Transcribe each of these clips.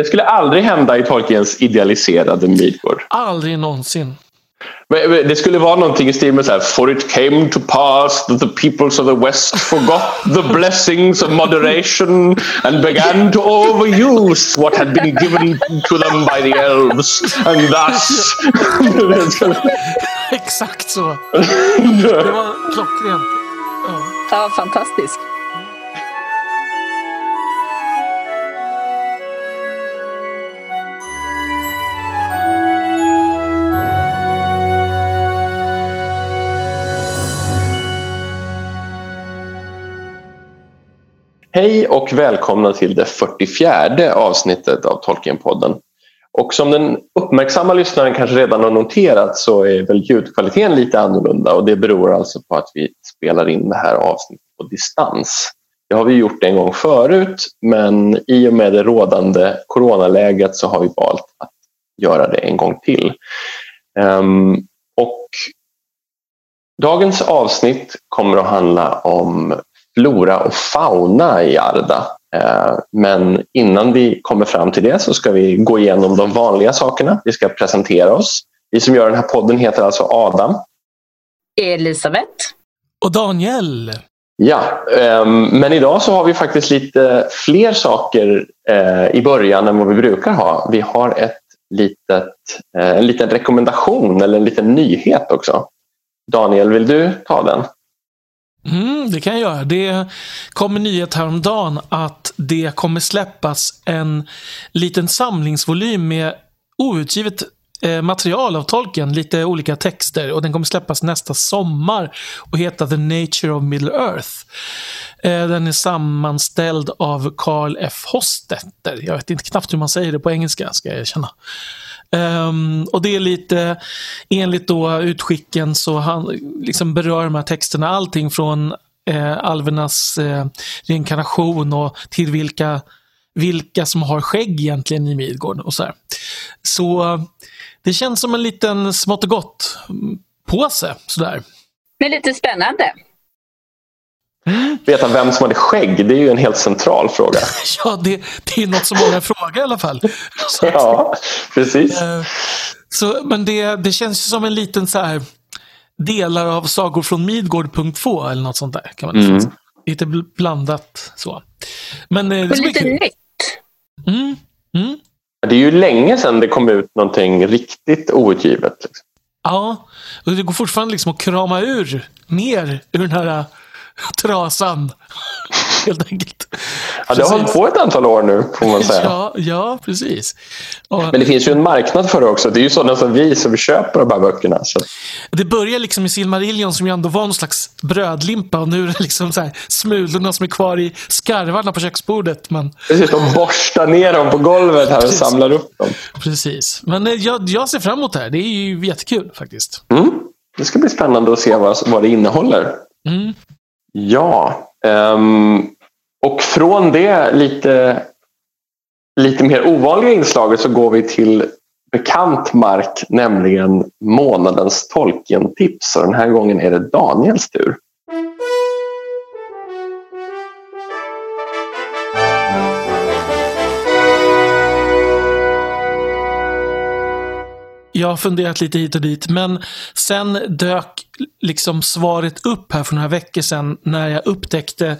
Det skulle aldrig hända i Tolkiens idealiserade Midgård. Aldrig någonsin. Men Det skulle vara någonting i stil med så här, For it came to pass that the peoples of the west forgot the blessings of moderation and began to overuse what had been given to them by the elves. And thus... Exakt så. Det var klockrent. Ja. Ja, fantastiskt. Hej och välkomna till det 44 avsnittet av Tolkienpodden. Och som den uppmärksamma lyssnaren kanske redan har noterat så är väl ljudkvaliteten lite annorlunda och det beror alltså på att vi spelar in det här avsnittet på distans. Det har vi gjort en gång förut men i och med det rådande coronaläget så har vi valt att göra det en gång till. Ehm, och dagens avsnitt kommer att handla om flora och fauna i Arda. Eh, Men innan vi kommer fram till det så ska vi gå igenom de vanliga sakerna. Vi ska presentera oss. Vi som gör den här podden heter alltså Adam. Elisabeth. Och Daniel. Ja, ehm, men idag så har vi faktiskt lite fler saker eh, i början än vad vi brukar ha. Vi har ett litet, eh, en liten rekommendation eller en liten nyhet också. Daniel, vill du ta den? Mm, det kan jag göra. Det kom en nyhet häromdagen att det kommer släppas en liten samlingsvolym med outgivet eh, material av tolken, lite olika texter. Och den kommer släppas nästa sommar och heta The Nature of Middle Earth. Eh, den är sammanställd av Carl F. Hostetter. Jag vet inte knappt hur man säger det på engelska, ska jag erkänna. Um, och det är lite, enligt då utskicken så han, liksom berör de här texterna allting från eh, alvernas eh, reinkarnation och till vilka, vilka som har skägg egentligen i Midgård och så här. Så det känns som en liten smått och gott mm, påse sådär. Men lite spännande. Veta vem som hade skägg, det är ju en helt central fråga. Ja, det, det är något som många frågar i alla fall. Så, Ja, precis. eh, så, men det, det känns ju som en liten så här delar av Sagor från Midgård punkt 2 eller något sånt där. Kan man Mm. säga. Lite bl- blandat så. Men eh, det bli lite nytt. Mm, mm. Det är ju länge sedan det kom ut någonting riktigt outgivet. Liksom. Ja, och det går fortfarande liksom att krama ur mer ur den här trasan. Helt enkelt. Ja, det har hållit på ett antal år nu, får man säga. Ja, ja, precis. Och Men det finns ju en marknad för det också. Det är ju sådana som vi som köper de här böckerna. Så. det börjar liksom i Silmarillion som ju ändå var någon slags brödlimpa och nu är det liksom så här smulorna som är kvar i skarvarna på köksbordet. Men Precis, de borstar ner dem på golvet här och Precis. samlar upp dem. precis. Men eh, jag, jag ser fram emot det här. Det är ju jättekul faktiskt. Mm. Det ska bli spännande att se vad, vad det innehåller. Mm. Ja, ehm, och från det lite, lite mer ovanliga inslaget så går vi till bekant mark, nämligen månadens Tolkien-tips. Och den här gången är det Daniels tur. Jag har funderat lite hit och dit, men sen dök liksom svaret upp här för några veckor sedan när jag upptäckte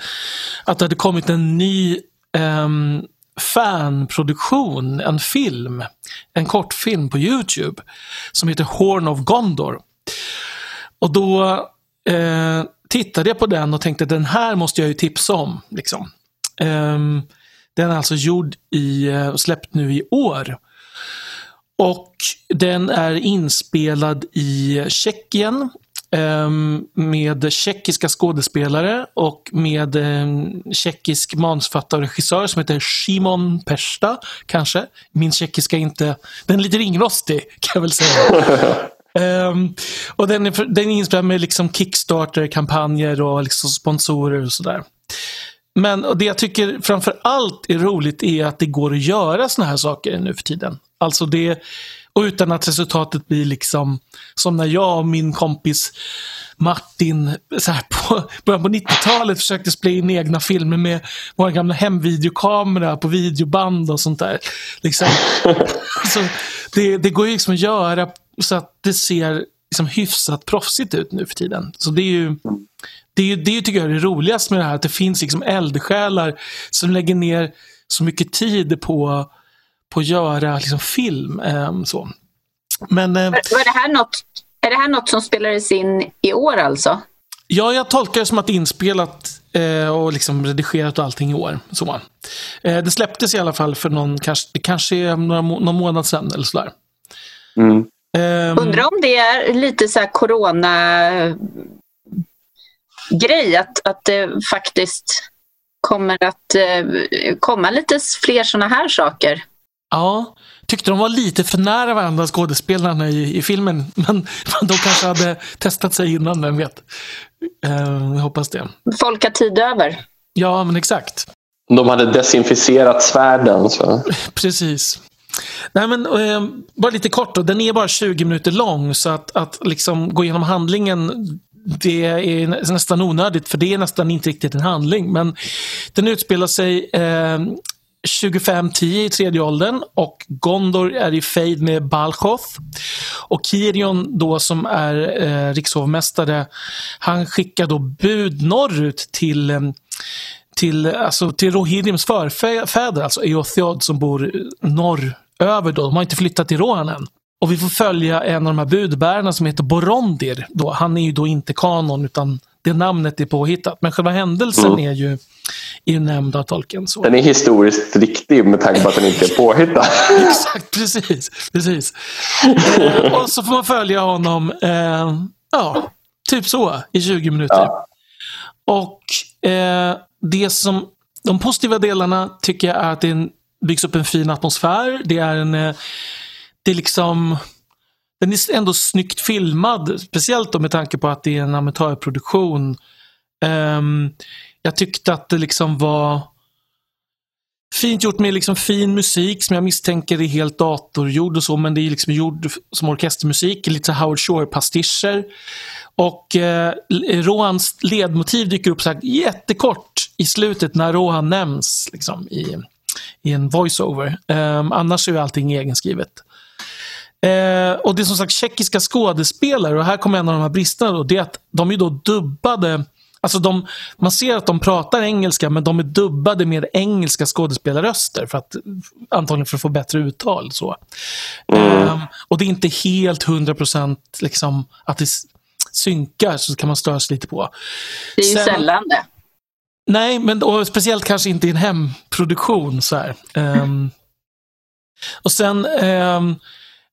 att det hade kommit en ny ehm, fanproduktion, en film, en kortfilm på Youtube som heter Horn of Gondor. Och då eh, tittade jag på den och tänkte den här måste jag ju tipsa om. Liksom. Eh, den är alltså gjord i, eh, släppt nu i år. Och den är inspelad i Tjeckien ehm, med tjeckiska skådespelare och med en tjeckisk manusförfattare och regissör som heter Shimon Persta, kanske. Min tjeckiska är inte, den är lite ringrostig kan jag väl säga. Ehm, och den är, den är inspelad med liksom Kickstarter-kampanjer och liksom sponsorer och sådär. Men det jag tycker framför allt är roligt är att det går att göra såna här saker nu för tiden. Alltså det, Och utan att resultatet blir liksom som när jag och min kompis Martin så här på början på 90-talet försökte spela in egna filmer med våra gamla hemvideokamera på videoband och sånt där. Liksom. så det, det går ju liksom att göra så att det ser liksom hyfsat proffsigt ut nu för tiden. Så det är ju det, är ju, det tycker jag är det roligaste med det här, att det finns liksom eldsjälar som lägger ner så mycket tid på, på att göra liksom film. Eh, så. Men, eh, var det här något, är det här något som spelades in i år alltså? Ja, jag tolkar det som att det är inspelat eh, och liksom redigerat och allting i år. Så. Eh, det släpptes i alla fall för någon, kanske, kanske några, någon månad sedan eller sådär. Mm. Um, Undrar om det är lite så här corona grej att, att det faktiskt kommer att eh, komma lite fler sådana här saker. Ja, tyckte de var lite för nära varandra skådespelarna i, i filmen. Men, men de kanske hade testat sig innan, vem vet. Uh, jag hoppas det. Folk har tid över. Ja, men exakt. De hade desinficerat svärden. Så. Precis. Nej, men, eh, bara lite kort då. Den är bara 20 minuter lång så att, att liksom gå igenom handlingen det är nästan onödigt för det är nästan inte riktigt en handling. Men den utspelar sig eh, 25-10 i tredje åldern och Gondor är i fejd med Balchoth. Och Kirion då som är eh, rikshovmästare, han skickar då bud norrut till eh, till, alltså, till Rohirrims förfäder, alltså Eotheod som bor norröver. Då. De har inte flyttat till Rohan än. Och vi får följa en av de här budbärarna som heter Borondir. Då. Han är ju då inte kanon utan det namnet är påhittat. Men själva händelsen mm. är ju är ju nämnd av tolken. Så. Den är historiskt riktig med tanke på att den inte är påhittad. Exakt, precis. precis. eh, och så får man följa honom, eh, ja, typ så, i 20 minuter. Ja. Och eh, det som, de positiva delarna tycker jag är att det byggs upp en fin atmosfär. Det är en eh, det är liksom den är ändå snyggt filmad, speciellt då med tanke på att det är en amatörproduktion. Um, jag tyckte att det liksom var fint gjort med liksom fin musik som jag misstänker är helt datorgjord och så, men det är liksom gjord som orkestermusik, lite Howard Shore-pastischer. Och eh, Rohans ledmotiv dyker upp så här jättekort i slutet när Rohan nämns liksom, i, i en voiceover. Um, annars är allting egenskrivet. Eh, och det är som sagt tjeckiska skådespelare och här kommer en av de här bristerna. Då, det är att de är då dubbade. Alltså de, man ser att de pratar engelska men de är dubbade med engelska skådespelarröster. För att, antagligen för att få bättre uttal. Så. Mm. Eh, och det är inte helt hundra procent liksom, att det synkar så kan man störa sig lite på. Det är ju Sen, sällan det. Nej, men och speciellt kanske inte i en hemproduktion. Så här. Um, och sen um,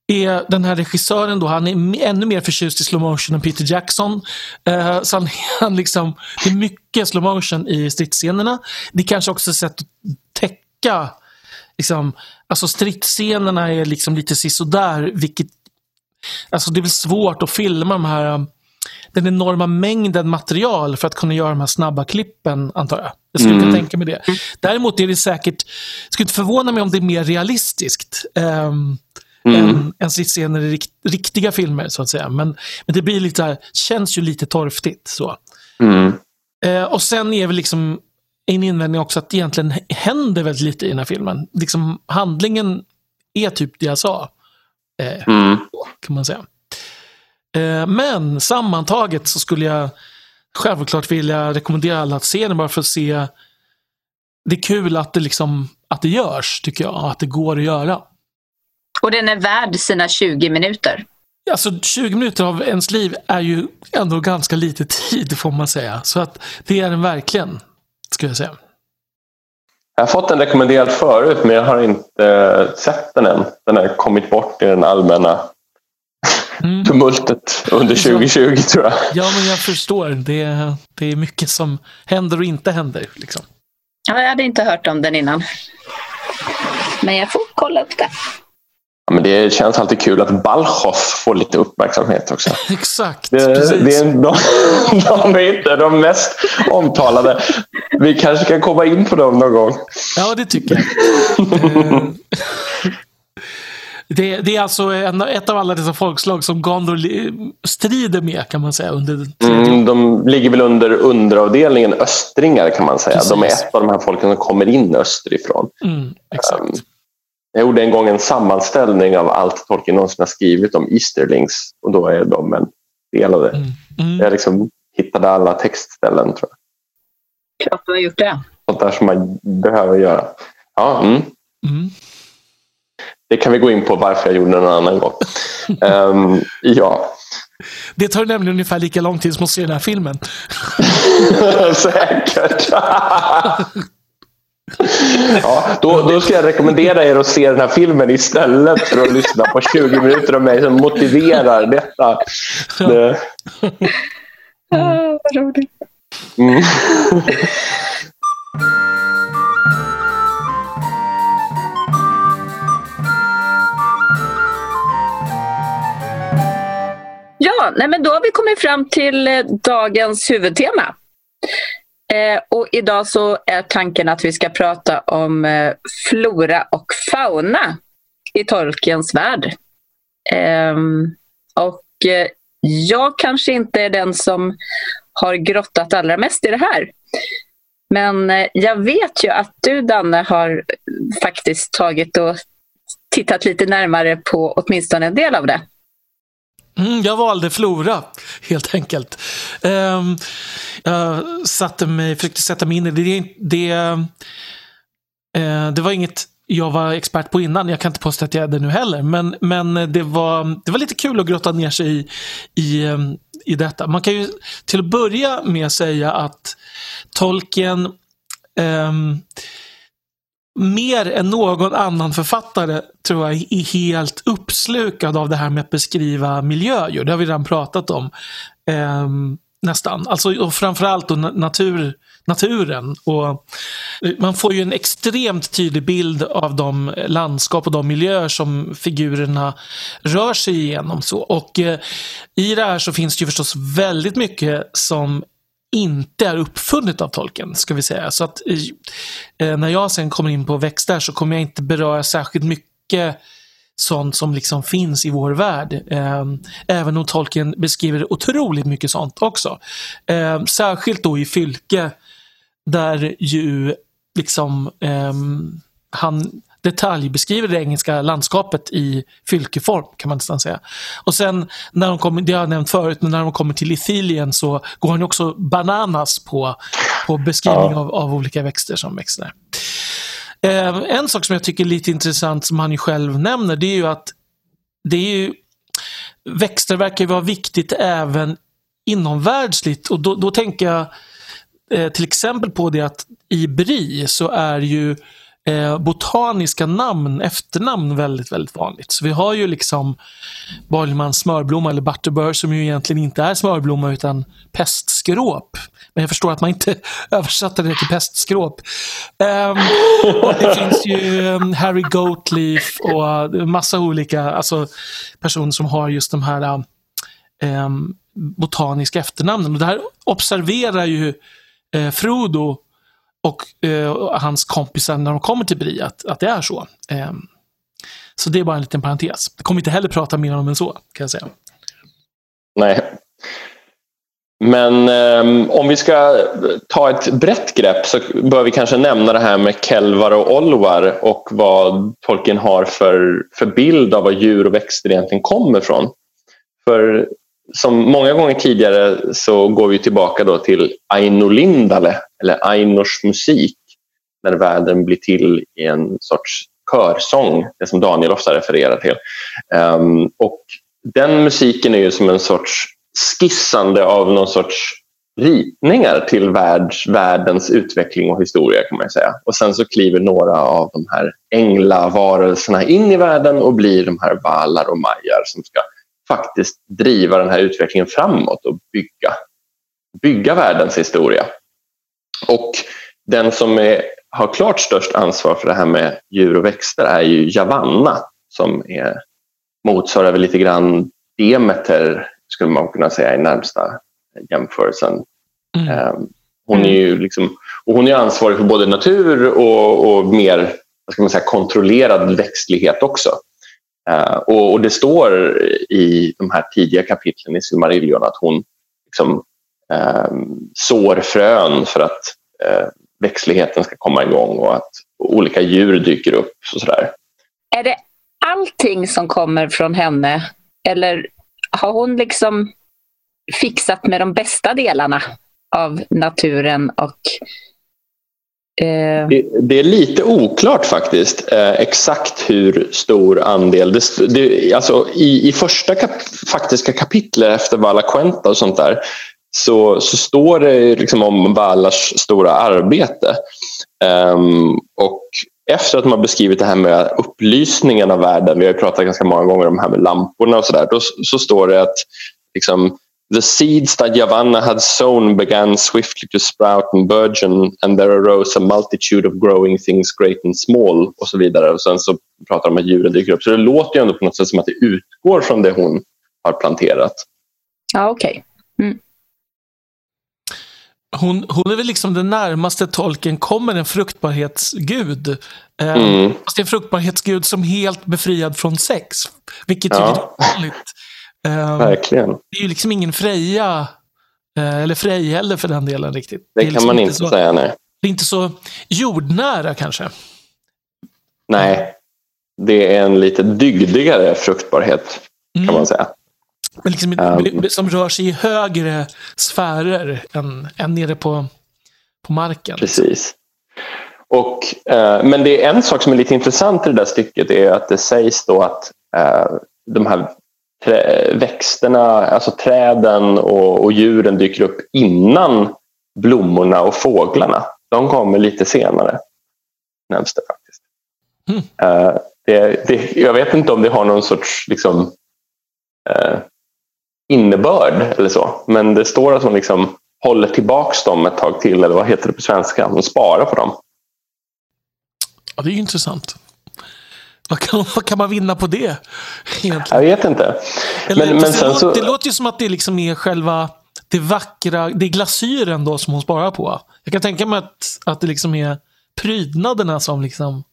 är den här regissören då, han är ännu mer förtjust i slow motion än Peter Jackson. Uh, så han, han liksom, det är mycket slow motion i stridsscenerna. Det är kanske också ett sätt att täcka liksom, alltså stridsscenerna är liksom lite sisådär, vilket Alltså det är väl svårt att filma de här den enorma mängden material för att kunna göra de här snabba klippen, antar jag. Jag skulle mm. kunna tänka mig det. Däremot är det säkert, skulle inte förvåna mig om det är mer realistiskt. Um, mm. än, än scener i rikt, riktiga filmer så att säga. Men, men det blir lite här, känns ju lite torftigt. Så. Mm. Eh, och sen är väl liksom en invändning också att det egentligen händer väldigt lite i den här filmen. Liksom, handlingen är typ det jag sa. Eh, mm. Kan man säga. Eh, men sammantaget så skulle jag självklart vilja rekommendera alla att se den bara för att se. Det är kul att det, liksom, att det görs, tycker jag. Att det går att göra. Och den är värd sina 20 minuter. Alltså 20 minuter av ens liv är ju ändå ganska lite tid får man säga. Så att det är den verkligen, skulle jag säga. Jag har fått den rekommenderad förut men jag har inte sett den än. Den har kommit bort i den allmänna mm. tumultet under 2020 tror jag. Ja, men jag förstår. Det, det är mycket som händer och inte händer. Liksom. Ja, jag hade inte hört om den innan. Men jag får kolla upp det. Ja, men det känns alltid kul att Balchoff får lite uppmärksamhet också. Exakt. Det, det är, de, de är inte de mest omtalade. Vi kanske kan komma in på dem någon gång. Ja, det tycker jag. Det, det är alltså en, ett av alla dessa folkslag som Gondor strider med kan man säga. Under mm, de ligger väl under underavdelningen östringar kan man säga. Precis. De är ett av de här folken som kommer in österifrån. Mm, exakt. Um, jag gjorde en gång en sammanställning av allt Tolkien någonsin har skrivit om Easterlings och då är de en del av det. Mm. Mm. Jag liksom hittade alla textställen tror jag. Klart du har gjort det. Sånt där som man behöver göra. Ja, mm. Mm. Det kan vi gå in på varför jag gjorde det en annan gång. um, ja. Det tar nämligen ungefär lika lång tid som att se den här filmen. Säkert. ja, då, då ska jag rekommendera er att se den här filmen istället för att lyssna på 20 minuter av mig som motiverar detta. Det... Mm. vad roligt. Mm. Ja, nej men då har vi kommit fram till eh, dagens huvudtema. Eh, och idag så är tanken att vi ska prata om eh, flora och fauna i Tolkiens värld. Ehm, och eh, jag kanske inte är den som har grottat allra mest i det här. Men eh, jag vet ju att du, Danne, har faktiskt tagit och tittat lite närmare på åtminstone en del av det. Mm, jag valde Flora, helt enkelt. Um, jag satte mig, försökte sätta mig in i det. Det, uh, det var inget jag var expert på innan. Jag kan inte påstå att jag är det nu heller. Men, men det, var, det var lite kul att grotta ner sig i, i, ehm, i detta. Man kan ju till att börja med säga att Tolkien um, ehm, mer än någon annan författare tror jag är helt uppslukad av det här med att beskriva miljöer. Det har vi redan pratat om. Eh, nästan. Alltså, och framförallt då natur, naturen. Och eh, man får ju en extremt tydlig bild av de landskap och de miljöer som figurerna rör sig igenom. Så. Och eh, I det här så finns det ju förstås väldigt mycket som inte är uppfunnet av tolken, ska vi säga. Så att eh, eh när jag sen kommer in på växter så kommer jag inte beröra särskilt mycket sånt som liksom finns i vår värld. Eh, även om tolken beskriver otroligt mycket sånt också. Eh, särskilt då i Fylke där ju liksom eh, han detaljbeskriver det engelska landskapet i fylkeform kan man nästan säga. Och sen när de kommer, det har jag nämnt förut, men när de kommer till Ithilien så går han också bananas på, på beskrivning ja. av, av olika växter som växer där. Eh, en sak som jag tycker är lite intressant som han ju själv nämner det är ju att det är ju, växter verkar ju vara viktigt även inomvärldsligt och då, då tänker jag eh, till exempel på det att i BRI så är ju eh, botaniska namn, efternamn väldigt, väldigt vanligt. Så vi har ju liksom Borgmans smörblomma eller butterbur som ju egentligen inte är smörblomma utan pestskråp. Men jag förstår att man inte översatte det till pestskråp. Um, och det finns ju um, Harry Goatleaf och massa olika alltså, personer som har just de här um, botaniska efternamnen. Och det här observerar ju eh, Frodo och eh, hans kompisar när de kommer till Bri att, att det är så. Eh, så det är bara en liten parentes. Jag kommer inte heller prata mer om än så, kan jag säga. Nej. Men eh, om vi ska ta ett brett grepp så bör vi kanske nämna det här med Kelvar och Olvar och vad Tolkien har för, för bild av var djur och växter egentligen kommer ifrån. För som många gånger tidigare så går vi tillbaka då till Aino Lindale eller Ainors musik när världen blir till i en sorts körsång, det som Daniel ofta refererar till. Um, och den musiken är ju som en sorts skissande av någon sorts ritningar till världs, världens utveckling och historia kan man säga. Och sen så kliver några av de här änglavarelserna in i världen och blir de här valar och majar som ska faktiskt driva den här utvecklingen framåt och bygga, bygga världens historia. Och den som är, har klart störst ansvar för det här med djur och växter är ju Javanna som är, motsvarar väl lite grann Demeter skulle man kunna säga i närmsta jämförelsen. Mm. Ehm, hon är ju liksom, och hon är ansvarig för både natur och, och mer vad ska man säga, kontrollerad växtlighet också. Uh, och, och, det står i de här tidiga kapitlen i Silmarillion att hon liksom, sår frön för att uh, växtligheten ska komma igång och att olika djur dyker upp. Och sådär. Är det allting som kommer från henne eller har hon liksom fixat med de bästa delarna av naturen och Eh, det, det, är lite oklart faktiskt eh, exakt hur stor andel. Det, det, alltså, i, I första kap, faktiska kapitlet efter Vala Quenta och sånt där så, så står det liksom om Valas stora arbete. Um, och efter att man beskrivit det här med upplysningen av världen, vi har pratat ganska många gånger om det här med lamporna och sådär, så står det att liksom, The seeds that Yavanna had sown began swiftly to sprout and burgeon and there arose a multitude of growing things great and small och så vidare. Och sen så pratar de om att djuren dyker upp. Så det låter ju ändå på något sätt som att det utgår från det hon har planterat. Ja, okej. Okay. Mm. Hon, hon är väl liksom den närmaste tolken kommer en fruktbarhetsgud. Eh, mm. Fast det är en fruktbarhetsgud som helt befriad från sex. Vilket ja. är vanligt. Um, Verkligen. Det är ju liksom ingen Freja, uh, eller Frej heller för den delen riktigt. Det, det kan liksom man inte så, säga, nej. Det är inte så jordnära kanske. Nej, det är en lite dygdigare fruktbarhet mm. kan man säga. Men liksom, um, som rör sig i högre sfärer än, än nere på, på marken. Precis. Och, eh, men det är en sak som är lite intressant i det där stycket är att det sägs då att eh, de här trä, växterna, alltså träden och, och, djuren dyker upp innan blommorna och fåglarna. De kommer lite senare, nämns det faktiskt. Mm. Uh, det, det, jag vet inte om det har någon sorts liksom, uh, innebörd eller så, men det står att hon liksom håller tillbaks dem ett tag till, eller vad heter det på svenska? Hon sparar på dem. Ja, det är intressant. Vad kan, vad kan man vinna på det? Egentligen? Jag vet inte. Eller, men, men det, låter, det låter ju som att det liksom är själva det vackra, det är glasyren då som hon sparar på. Jag kan tänka mig att, att det liksom är prydnaderna som liksom...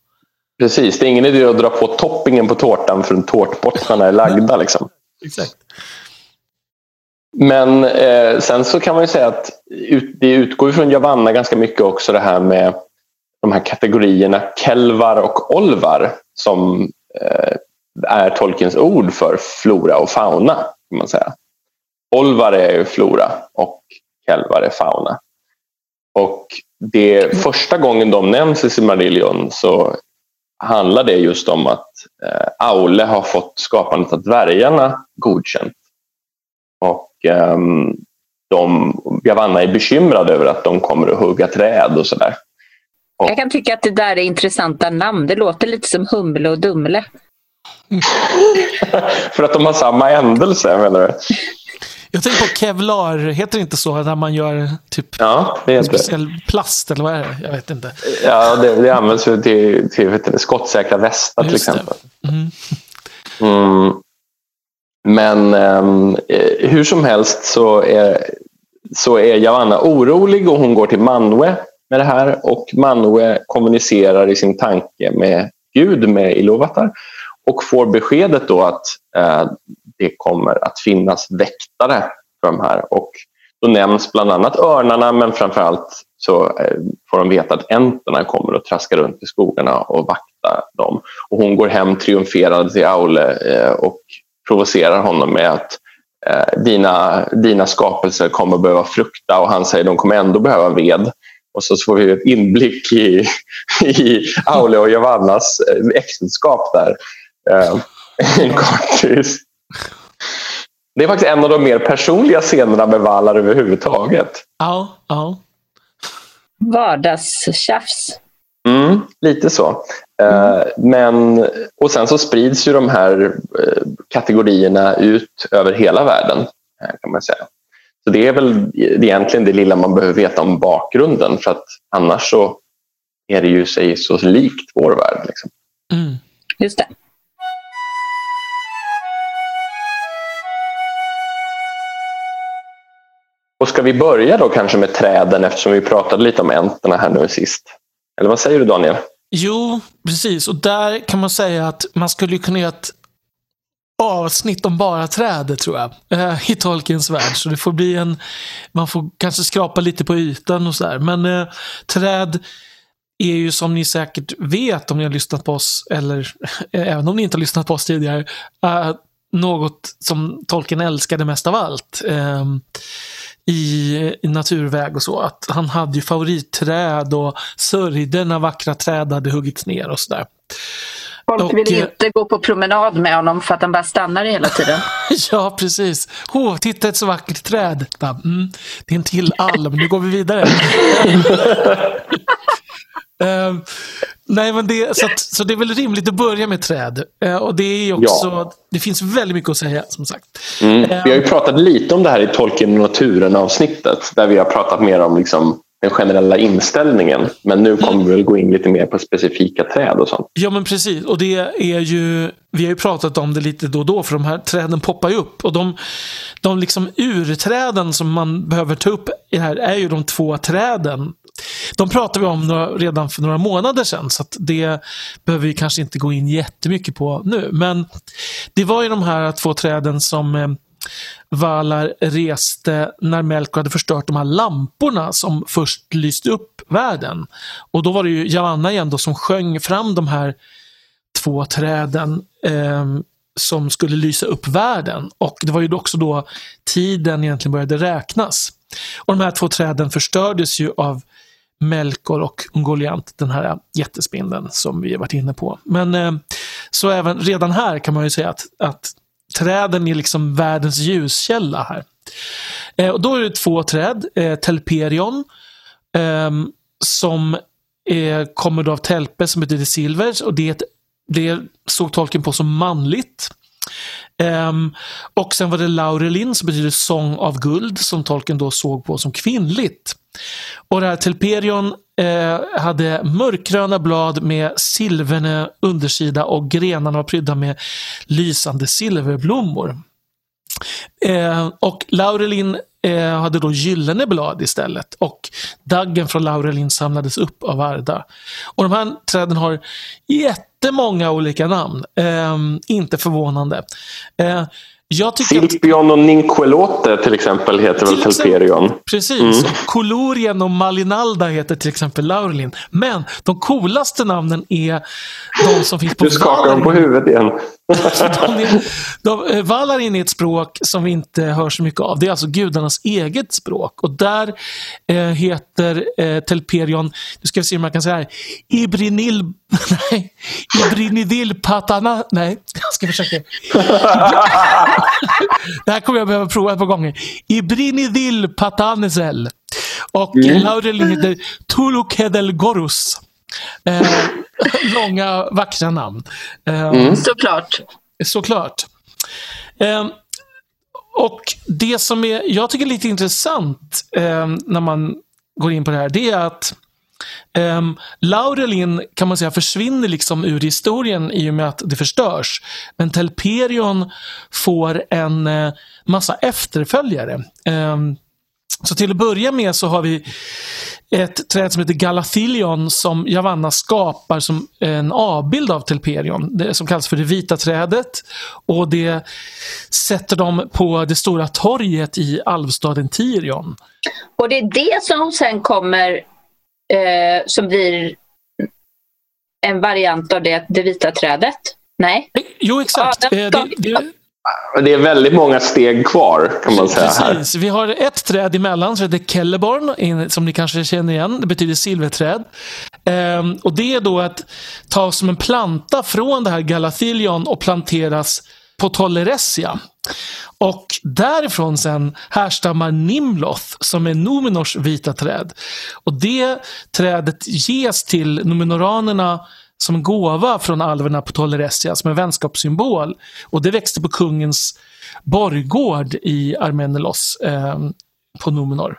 Precis, det är ingen idé att dra på toppingen på tårtan förrän tårtbottnarna är lagda. Liksom. Exakt. Men eh, sen så kan man ju säga att ut, det utgår från Javanna ganska mycket också det här med de här kategorierna kelvar och olvar som eh, är Tolkiens ord för flora och fauna. kan man säga. Olvar är flora och kelvar är fauna. Och det första gången de nämns i Silmarillion så handlar det just om att eh, Aule har fått skapandet av dvärgarna godkänt. Och de, Javanna är bekymrad över att de kommer att hugga träd och sådär. Jag kan tycka att det där är intressanta namn. Det låter lite som Humle och Dumle. För att de har samma ändelse menar du? Jag tänker på Kevlar, heter det inte så? När man gör typ ja, det en speciell plast eller vad är det? Jag vet inte. Ja, det, det används till, till du, skottsäkra västar till exempel. Mm. Mm. Men ehm, eh, hur som helst så är, så är Javanna orolig och hon går till Manwe med det här och Manwe kommunicerar i sin tanke med Gud, med Ilovatar och får beskedet då att eh, det kommer att finnas väktare för de här. Och då nämns bland annat örnarna men framförallt så eh, får de veta att änterna kommer och traska runt i skogarna och vakta dem. Och hon går hem triumferande till Aule eh, och provocerar honom med att eh, dina, dina skapelser kommer att behöva frukta och han säger att de kommer ändå behöva ved. Och så får vi ett inblick i, i Aule och Javannas eh, äktenskap där. Uh, en kortis. Det är faktiskt en av de mer personliga scenerna med Valar överhuvudtaget. Ja, ja. Vardagstjafs. Mm, lite så. Mm. men, och sen så sprids ju de här kategorierna ut över hela världen. kan man säga. Så det är väl egentligen det lilla man behöver veta om bakgrunden för att annars så är det ju sig så likt vår värld. Liksom. Mm. Just det. Och ska vi börja då kanske med träden eftersom vi pratade lite om änterna här nu sist? Eller vad säger du Daniel? Jo, precis. Och där kan man säga att man skulle kunna göra ett avsnitt om bara träd, tror jag. Eh, I Tolkiens värld. Så det får bli en... Man får kanske skrapa lite på ytan och sådär. Men eh, träd är ju som ni säkert vet om ni har lyssnat på oss, eller även om ni inte har lyssnat på oss tidigare, uh, något som Tolkien älskade mest av allt. Um, i, i naturväg och så. Att han hade ju favoritträd och sörjde när vackra träd hade huggits ner och sådär. Folk vill eh, inte gå på promenad med honom för att han bara stannar hela tiden. ja, precis. Oh, titta ett så vackert träd. Mm, det är en till alm, nu går vi vidare. Uh, nej, men det, så, att, så det är väl rimligt att börja med träd. Uh, och det är också, ja. det finns väldigt mycket att säga som sagt. Mm. Vi har ju pratat lite om det här i Tolkien och naturen avsnittet. Där vi har pratat mer om liksom, den generella inställningen. Men nu kommer vi väl gå in lite mer på specifika träd och sånt. Ja men precis. Och det är ju, vi har ju pratat om det lite då och då för de här träden poppar ju upp. Och de, de liksom urträden som man behöver ta upp i här är ju de två träden de pratade vi om några, redan för några månader sedan, så det behöver vi kanske inte gå in jättemycket på nu. Men det var ju de här två träden som eh, Valar reste när Melkor hade förstört de här lamporna som först lyste upp världen. Och då var det ju Javanna igen då som sjöng fram de här två träden eh, som skulle lysa upp världen. Och det var ju också då tiden egentligen började räknas. Och de här två träden förstördes ju av Melkor och Ungoliant, den här jättespindeln som vi har varit inne på. Men eh, så även redan här kan man ju säga att, att träden är liksom världens ljuskälla här. Eh, och då är det två träd, eh, Telperion, eh, som eh, kommer då av Telpe som betyder silver och det, det såg tolken på som manligt. Um, och sen var det Laurelin som betyder sång av guld som tolken då såg på som kvinnligt. Och det här Telperion eh, hade mörkgröna blad med silverne undersida och grenarna var prydda med lysande silverblommor. Eh, och Laurelin eh, hade då gyllene blad istället och daggen från Laurelin samlades upp av Arda. Och de här träden har jättemånga olika namn, eh, inte förvånande. Eh, Eh, Silpion och Ninquelote till exempel heter till väl Telperion. Precis. Mm. Colorien och Malinalda heter till exempel Laurelin. Men de coolaste namnen är de som finns på Du skakar dem på huvudet igen. de de, eh, Valarin är ett språk som vi inte hör så mycket av. Det är alltså gudarnas eget språk. Och där eh, heter eh, Telperion, nu ska vi se om man kan säga här, Ibrinil, nej, Ibrinidil Patana, nej, jag ska försöka. Det här kommer jag behöva prova ett par gånger. Ibrinidil Patanesel. Och mm. Laurelin heter Tulukedel Gorus. Eh, långa, vackra namn. Eh, mm. Såklart. Såklart. Eh, och det som är, jag tycker är lite intressant eh, när man går in på det här, det är att Um, Laurelin kan man säga försvinner liksom ur historien i och med att det förstörs. Men Telperion får en uh, massa efterföljare. Um, så till att börja med så har vi ett träd som heter Galathilion som Javanna skapar som en avbild av Telperion. Det som kallas för det vita trädet. Och det sätter de på det stora torget i alvstaden Tirion. Och det är det som sen kommer eh, som blir en variant av det, det vita trädet? Nej? Jo, exakt. Ja, det, det, det är väldigt många steg kvar kan man säga. Precis. Här. Vi har ett träd emellan som heter Kelleborn, som ni kanske känner igen. Det betyder silverträd. Ehm, och det är då att ta som en planta från det här Galathilion och planteras på Toleresia. Och därifrån sen härstammar Nimloth som är Nominors vita träd. Och det trädet ges till nominoranerna som gåva från alverna på Toleresia som en vänskapssymbol. Och det växte på kungens borggård i Armenelos eh, på Nominor.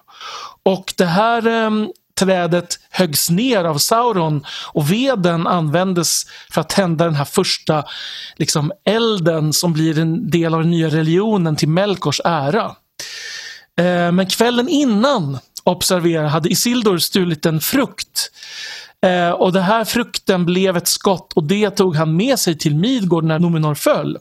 Och det här eh, trädet höggs ner av Sauron och veden användes för att tända den här första liksom, elden som blir en del av den nya religionen till Melkors ära. Eh, men kvällen innan, observera, hade Isildur stulit en frukt Eh, och den här frukten blev ett skott och det tog han med sig till Midgård när Nominor föll.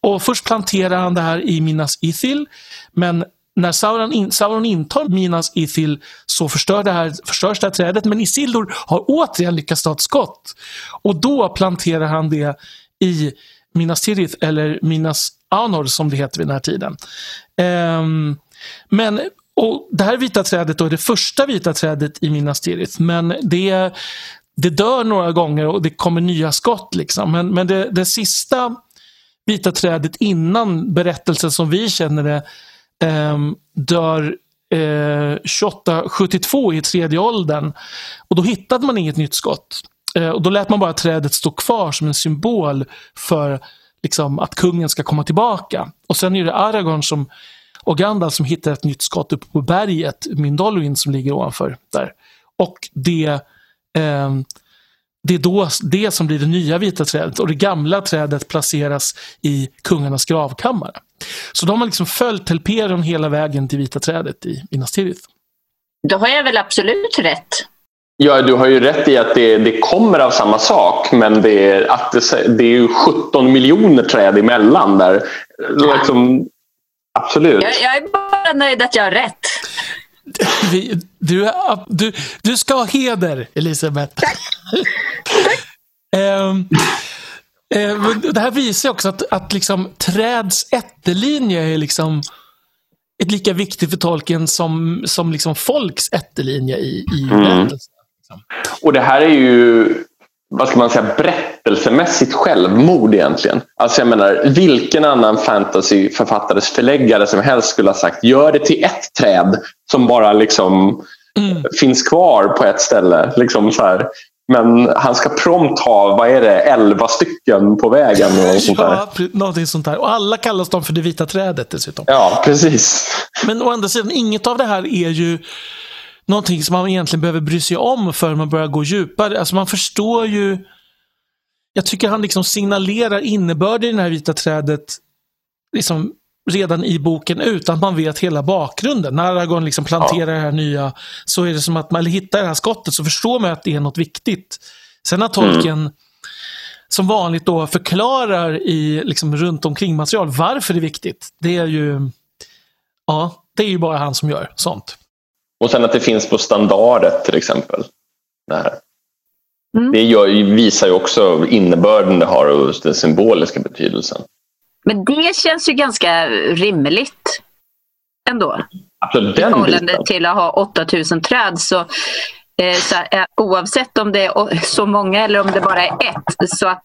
Och först planterade han det här i Minas Ithil. Men när Sauron, in, Sauron intar Minas Ithil så förstör det här, förstörs det här trädet. Men Isildur har återigen lyckats ta ett skott. Och då planterar han det i Minas Tirith, eller Minas Anor som det heter vid den här tiden. Um, men och Det här vita trädet då är det första vita trädet i Minas Tirith. Men det, det dör några gånger och det kommer nya skott. Liksom. Men, men det, det sista vita trädet innan berättelsen som vi känner det Ehm, dör eh, 2872 i tredje åldern. Och då hittade man inget nytt skott. Eh, och Då lät man bara trädet stå kvar som en symbol för liksom, att kungen ska komma tillbaka. Och sen är det Aragorn som, och Gandalf som hittar ett nytt skott uppe på berget, Mindolluin som ligger ovanför där. Och det, eh, det är då det som blir det nya vita trädet och det gamla trädet placeras i kungarnas gravkammare. Så de har liksom följt Telperion hela vägen till vita trädet i Minas Tirith. Då har jag väl absolut rätt. Ja, du har ju rätt i att det, det kommer av samma sak men det är, att det, det är 17 miljoner träd emellan där. Ja. Liksom, absolut. Jag, jag, är bara nöjd att jag har rätt. Vi, du, du, du ska ha heder, Elisabeth. Tack. Tack. um, det här visar också att, att liksom, träds ättelinje är liksom ett lika viktigt för tolken som, som liksom folks ättelinje i, i mm. Och det här är ju vad ska man säga, berättelsemässigt självmord egentligen. Alltså jag menar, vilken annan fantasyförfattares förläggare som helst skulle ha sagt gör det till ett träd som bara liksom mm. finns kvar på ett ställe. Liksom så här. Men han ska prompt ha, vad är det, elva stycken på vägen. Och sånt ja, någonting sånt där. Och alla kallas de för det vita trädet dessutom. Ja, precis. Men å andra sidan, inget av det här är ju någonting som man egentligen behöver bry sig om för man börjar gå djupare. Alltså man förstår ju... Jag tycker han liksom signalerar innebörden i det här vita trädet liksom redan i boken utan att man vet hela bakgrunden. När Aragorn liksom planterar ja. det här nya så är det som att man hittar det här skottet så förstår man att det är något viktigt. Sen har Tolkien mm. som vanligt då förklarar i liksom runt omkring material varför det är viktigt. Det är ju ja, det är ju bara han som gör sånt. Och sen att det finns på standardet till exempel. Det, här. Mm. det gör, visar ju också innebörden det har och den symboliska betydelsen. Men det känns ju ganska rimligt ändå. Absolut, I förhållande till att ha 8000 träd. Så, eh, så eh, oavsett om det är så många eller om det bara är ett. Så att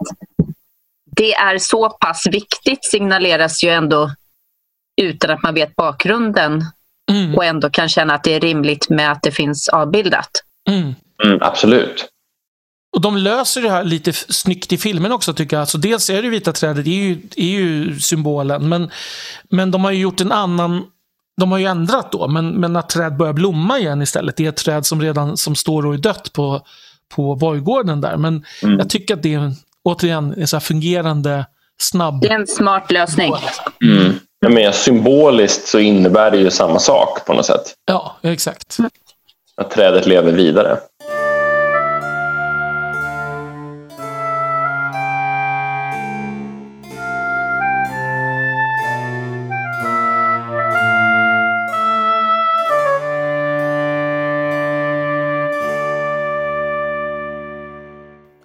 det är så pass viktigt signaleras ju ändå utan att man vet bakgrunden mm. och ändå kan känna att det är rimligt med att det finns avbildat. Mm. Mm, absolut. Och de löser det här lite snyggt i filmen också tycker jag. Alltså dels är det vita trädet, det är ju, är ju symbolen. Men, men de har ju gjort en annan de har ju ändrat då, men, men att träd börjar blomma igen istället. Det är ett träd som redan som står och är dött på, på borggården där. Men mm. jag tycker att det är återigen en så fungerande, snabb... Det är en smart lösning. Mm. Jag menar, symboliskt så innebär det ju samma sak på något sätt. Ja, exakt. Att trädet lever vidare.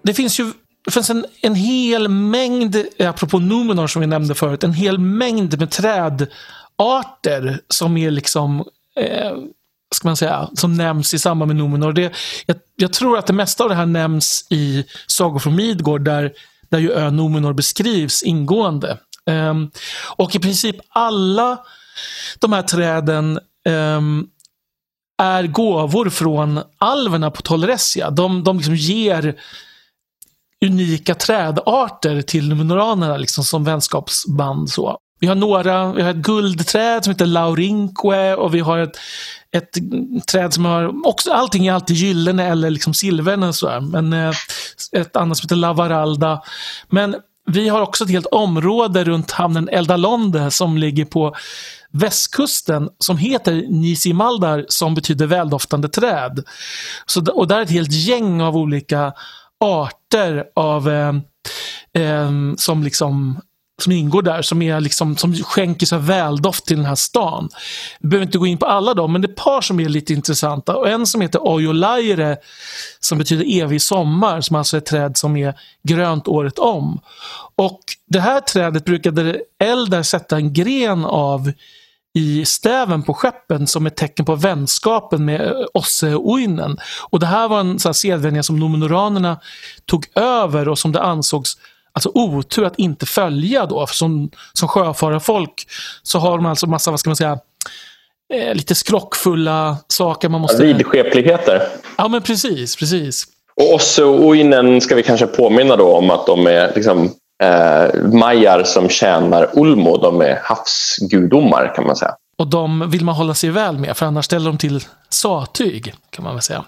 Det finns ju det finns en, en hel mängd, apropå Numenor som vi nämnde förut, en hel mängd med trädarter som är liksom eh, ska man säga, som nämns i samband med Numenor. Det, jag, jag, tror att det mesta av det här nämns i Sagor från Midgård där, där ju ön Numenor beskrivs ingående. Um, och i princip alla de här träden um, är gåvor från alverna på Toleresia. De, de liksom ger unika trädarter till numenoranerna liksom som vänskapsband. Så. Vi har några, vi har ett guldträd som heter Laurinque och vi har ett, ett träd som har, också, allting är alltid gyllene eller liksom silverne så Men eh, ett annat som heter Lavaralda. Men vi har också ett helt område runt hamnen Eldalonde som ligger på västkusten som heter Nisimaldar som betyder väldoftande träd. Så, och där är ett helt gäng av olika arter av eh, eh, som liksom som ingår där som, är liksom, som skänker så väldoft till den här stan. Vi behöver inte gå in på alla dem, men det är ett par som är lite intressanta. Och en som heter Ojolaire som betyder evig sommar, som alltså är ett träd som är grönt året om. Och det här trädet brukade Eldar sätta en gren av i stäven på skeppen som ett tecken på vänskapen med Osse och det här var en sedvänja som nomenoranerna tog över och som det ansågs alltså otur att inte följa då. Som, som sjöfararfolk så har de alltså massa, vad ska man säga, eh, lite skrockfulla saker man måste... Vidskepligheter. Ja men precis, precis. Och Oinen ska vi kanske påminna då om att de är liksom eh, majar som tjänar Ulmo. De är havsgudomar kan man säga. Och de vill man hålla sig väl med för annars ställer de till satyg kan man väl säga.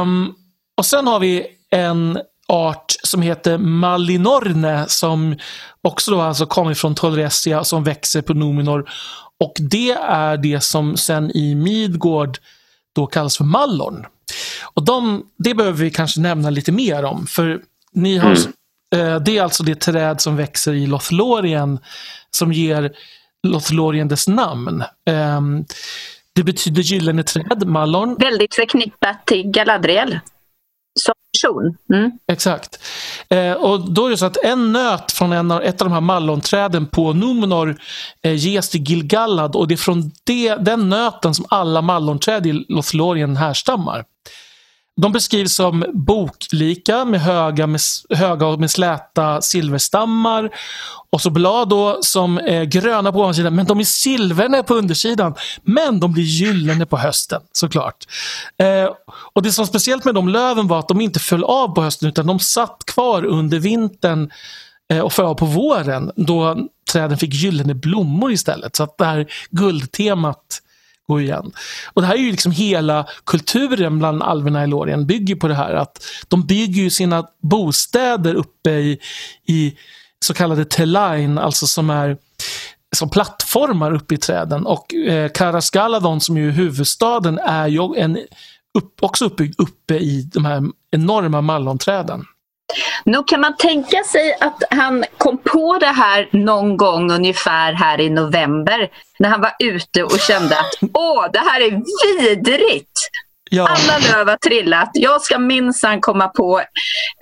Um, och sen har vi en art som heter Malinorne som också då alltså kommer från Tolressia som växer på Numenor. Och det är det som sen i Midgård då kallas för Mallorn. Och de, det behöver vi kanske nämna lite mer om. För ni har, mm. Eh, det är alltså det träd som växer i Lothlorien som ger Lothlorien dess namn. Eh, det betyder gyllene träd, Mallorn. Väldigt förknippat till Galadriel som person. Mm. Exakt. Eh, och då är det så att en nöt från en av, ett av de här mallonträden på Numenor eh, ges till Gilgallad och det är från det, den nöten som alla mallonträd i Lothlorien härstammar. De beskrivs som boklika med höga, med, höga och med släta silverstammar. Och så blad då som är gröna på ovansidan men de är silverne på undersidan. Men de blir gyllene på hösten såklart. Eh, och det som var speciellt med de löven var att de inte föll av på hösten utan de satt kvar under vintern eh, och föll av på våren då träden fick gyllene blommor istället. Så att det här guldtemat gå igen. Och det här är ju liksom hela kulturen bland alverna i Lorien bygger på det här att de bygger ju sina bostäder uppe i, i så kallade telain, alltså som är som plattformar uppe i träden. Och eh, Karasgaladon som ju är huvudstaden är ju en, upp, också uppbyggd uppe i de här enorma mallonträden. Nog kan man tänka sig att han kom på det här någon gång ungefär här i november när han var ute och kände att åh, det här är vidrigt. Ja. Alla löv har trillat. Jag ska minsann komma på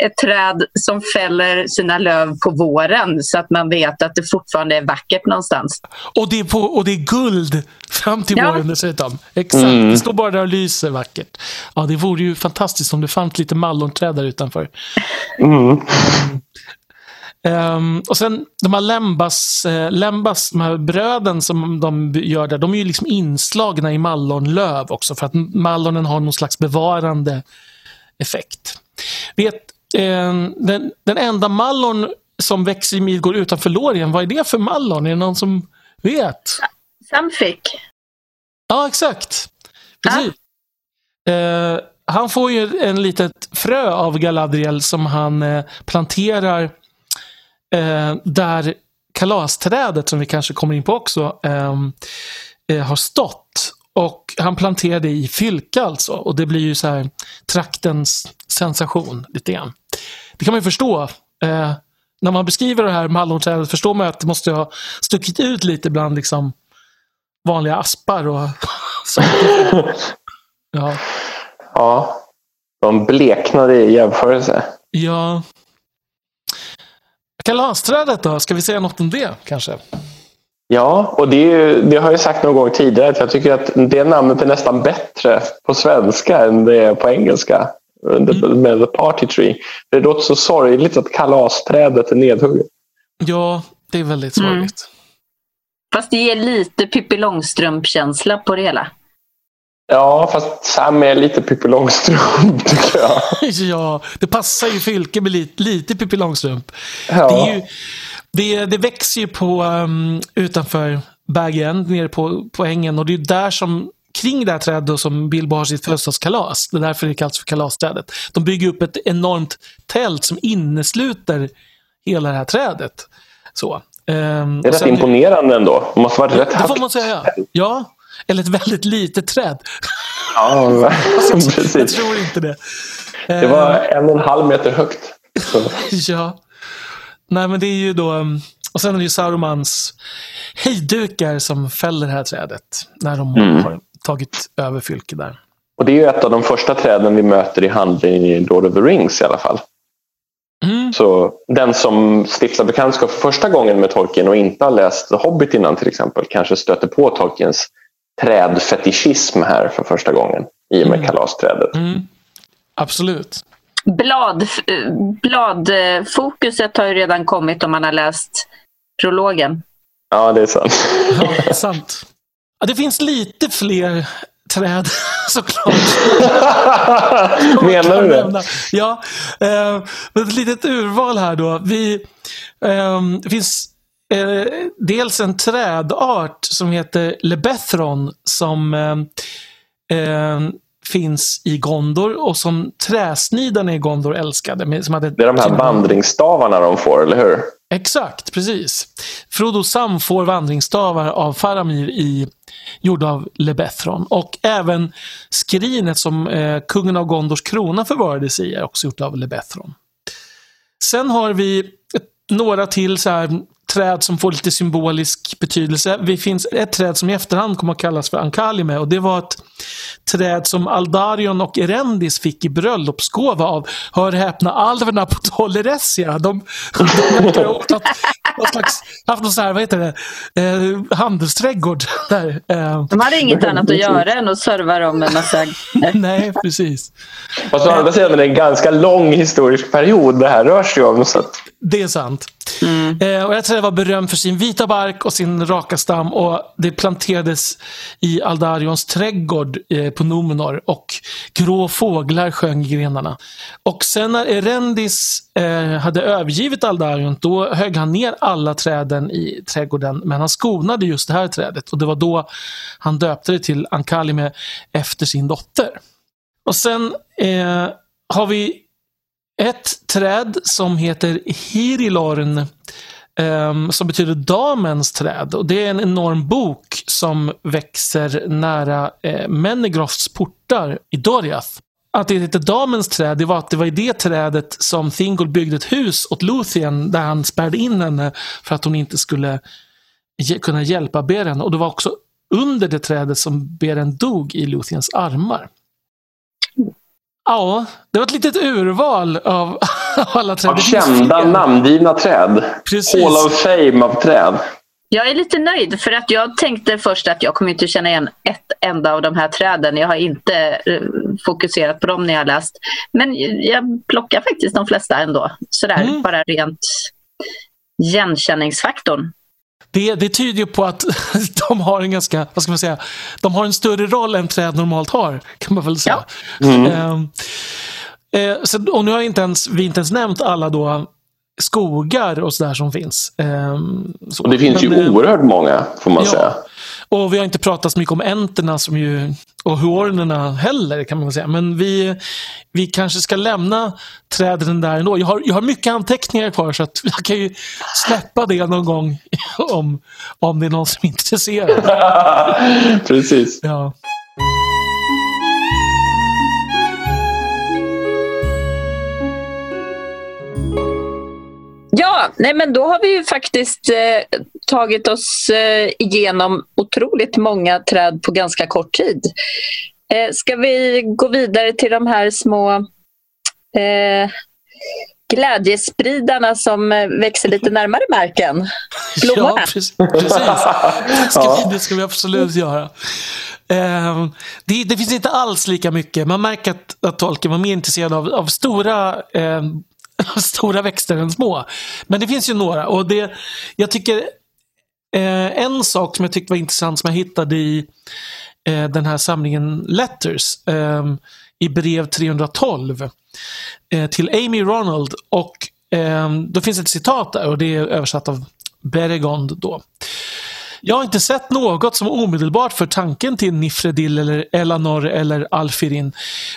ett träd som fäller sina löv på våren så att man vet att det fortfarande är vackert någonstans. Och det är, på, och det är guld fram till ja. våren dessutom. Exakt, mm. det står bara där och lyser vackert. Ja, det vore ju fantastiskt om det fanns lite mallonträd där utanför. Mm. Um, och sen de här Lembas, eh, Lembas de här bröden som de gör där, de är ju liksom inslagna i mallonlöv också för att mallonen har någon slags bevarande effekt. Vet, eh, den, den enda mallon som växer i Midgård utanför Lorien, vad är det för mallon? Är det någon som vet? Samfik. Ja, exakt. Precis. Ja. Eh, han får ju en litet frö av Galadriel som han eh, planterar eh, där kalasträdet, som vi kanske kommer in på också, ehm, eh, har stått. Och han planterade i Fylka alltså. Och det blir ju så här traktens sensation lite grann. Det kan man ju förstå. Eh, när man beskriver det här mallonträdet förstår man att det måste ha stuckit ut lite bland liksom vanliga aspar och Ja. Ja. De bleknade i jämförelse. Ja. Kalasträdet då? Ska vi säga något om det kanske? Ja, och det, ju, det, har jag sagt någon gång tidigare att jag tycker att det namnet är nästan bättre på svenska än det är på engelska. Mm. Med the party tree. Det låter så sorgligt att kalasträdet är nedhugget. Ja, det är väldigt sorgligt. Mm. Fast det ger lite Pippi Långstrump-känsla på det hela. Ja, fast Sam är lite Pippi Långstrump tycker jag. ja, det passar ju Fylke med lite, lite Pippi Långstrump. Ja. Det, är ju, det, det växer ju på um, utanför Bergen, nere på, på ängen och det är där som kring det här trädet som Bilbo har sitt födelsedagskalas. Det är därför det kallas för kalasträdet. De bygger upp ett enormt tält som innesluter hela det här trädet. Så. Um, det är rätt imponerande ändå. Det måste varit rätt Det får man säga. Ja, eller ett väldigt litet träd. Ja, precis. Jag tror inte det. Det var en och en halv meter högt. ja. nej men det är ju då, um, och sen är det ju Sarumans hejdukar som fäller det här trädet. När de Mm. har tagit över Fylke där. Och det är ju ett av de första träden vi möter i handlingen i Lord of the Rings i alla fall. Mm. Så den som stiftar bekantskap för första gången med Tolkien och inte har läst Hobbit innan till exempel kanske stöter på Tolkiens trädfetischism här för första gången i och med Mm. kalasträdet. Mm. Absolut. Blad, eh, bladfokuset har ju redan kommit om man har läst prologen. Ja, det är sant. Ja, sant. Ja, det finns lite fler träd såklart. Menar du det? Ja, eh, ett litet urval här då. Vi, eh, det finns eh, dels en trädart som heter Lebethron som eh, eh, finns i Gondor och som träsnidarna i Gondor älskade. Som hade Det är de här vandringsstavarna de får, eller hur? Exakt, precis. Frodo Sam får vandringsstavar av Faramir i, gjorda av Lebethron. Och även skrinet som eh, kungen av Gondors krona förvarades i är också gjort av Lebethron. Sen har vi några till så här, träd som får lite symbolisk betydelse. Det finns ett träd som i efterhand kommer att kallas för Ankalime och det var ett träd som Aldarion och Erendis fick i bröllopsgåva av, hör häpna, alverna på Tolleressia. De, de verkar ha haft någon slags, haft någon så här, vad heter det, eh, handelsträdgård där. Eh, De hade inget annat att göra än att serva dem med massa... nej, precis. Fast å andra sidan är det en ganska lång historisk period det här rör sig om. Så att, Det är sant. Mm. Eh, och jag tror det var berömd för sin vita bark och sin raka stam och det planterades i Aldarions trädgård eh, på Numenor och grå fåglar sjöng i grenarna. Och sen när Erendis eh, hade övergivit Aldarion då högg han ner alla träden i trädgården men han skonade just det här trädet och det var då han döpte det till Ankalime efter sin dotter. Och sen eh, har vi ett träd som heter Hirilorn ehm, som betyder damens träd. Och Det är en enorm bok som växer nära eh, Menegroths portar i Doriath. Att det heter damens träd, det var att det var i det trädet som Thingol byggde ett hus åt Luthien där han spärrade in henne för att hon inte skulle kunna hjälpa Beren. Och det var också under det trädet som Beren dog i Luthiens armar. Ja, det var ett litet urval av alla träd. av kända namngivna träd. Precis. Hall of fame av träd. Jag är lite nöjd för att jag tänkte först att jag kommer inte känna igen ett enda av de här träden. Jag har inte eh, fokuserat på dem när jag har läst. Men jag plockar faktiskt de flesta ändå. Sådär, Mm. bara rent igenkänningsfaktorn. Det, det tyder ju på att de har en ganska, vad ska man säga, de har en större roll än träd normalt har. Kan man väl säga. Mm. Ehm, eh, så, och nu har inte ens, vi inte ens nämnt alla då skogar och sådär som finns. Ehm, så. Och det finns Men, ju eh, oerhört många, får man ja. säga. Och vi har inte pratat så mycket om enterna som ju, och huornerna heller kan man väl säga. Men vi, vi kanske ska lämna träden där ändå. Jag har, jag har mycket anteckningar kvar så att jag kan ju släppa det någon gång om, om det är någon som är intresserad. Precis. Ja. Ja, nej men då har vi ju faktiskt eh, tagit oss eh, igenom otroligt många träd på ganska kort tid. Eh, ska vi gå vidare till de här små eh, glädjespridarna som eh, växer lite närmare marken? Blommorna. Ja, precis. ska vi, det ska vi absolut göra. Ehm, det, det finns inte alls lika mycket. Man märker att, att Tolkien var mer intresserad av, av stora, ehm, stora växter än små. Men det finns ju några. Och det, jag tycker eh, En sak som jag tyckte var intressant som jag hittade i eh, den här samlingen Letters eh, i brev 312 eh, till Amy Ronald. Och eh, Då finns ett citat där och det är översatt av Beregond då. Jag har inte sett något som omedelbart för tanken till Nifredil eller Elanor eller Alfirin.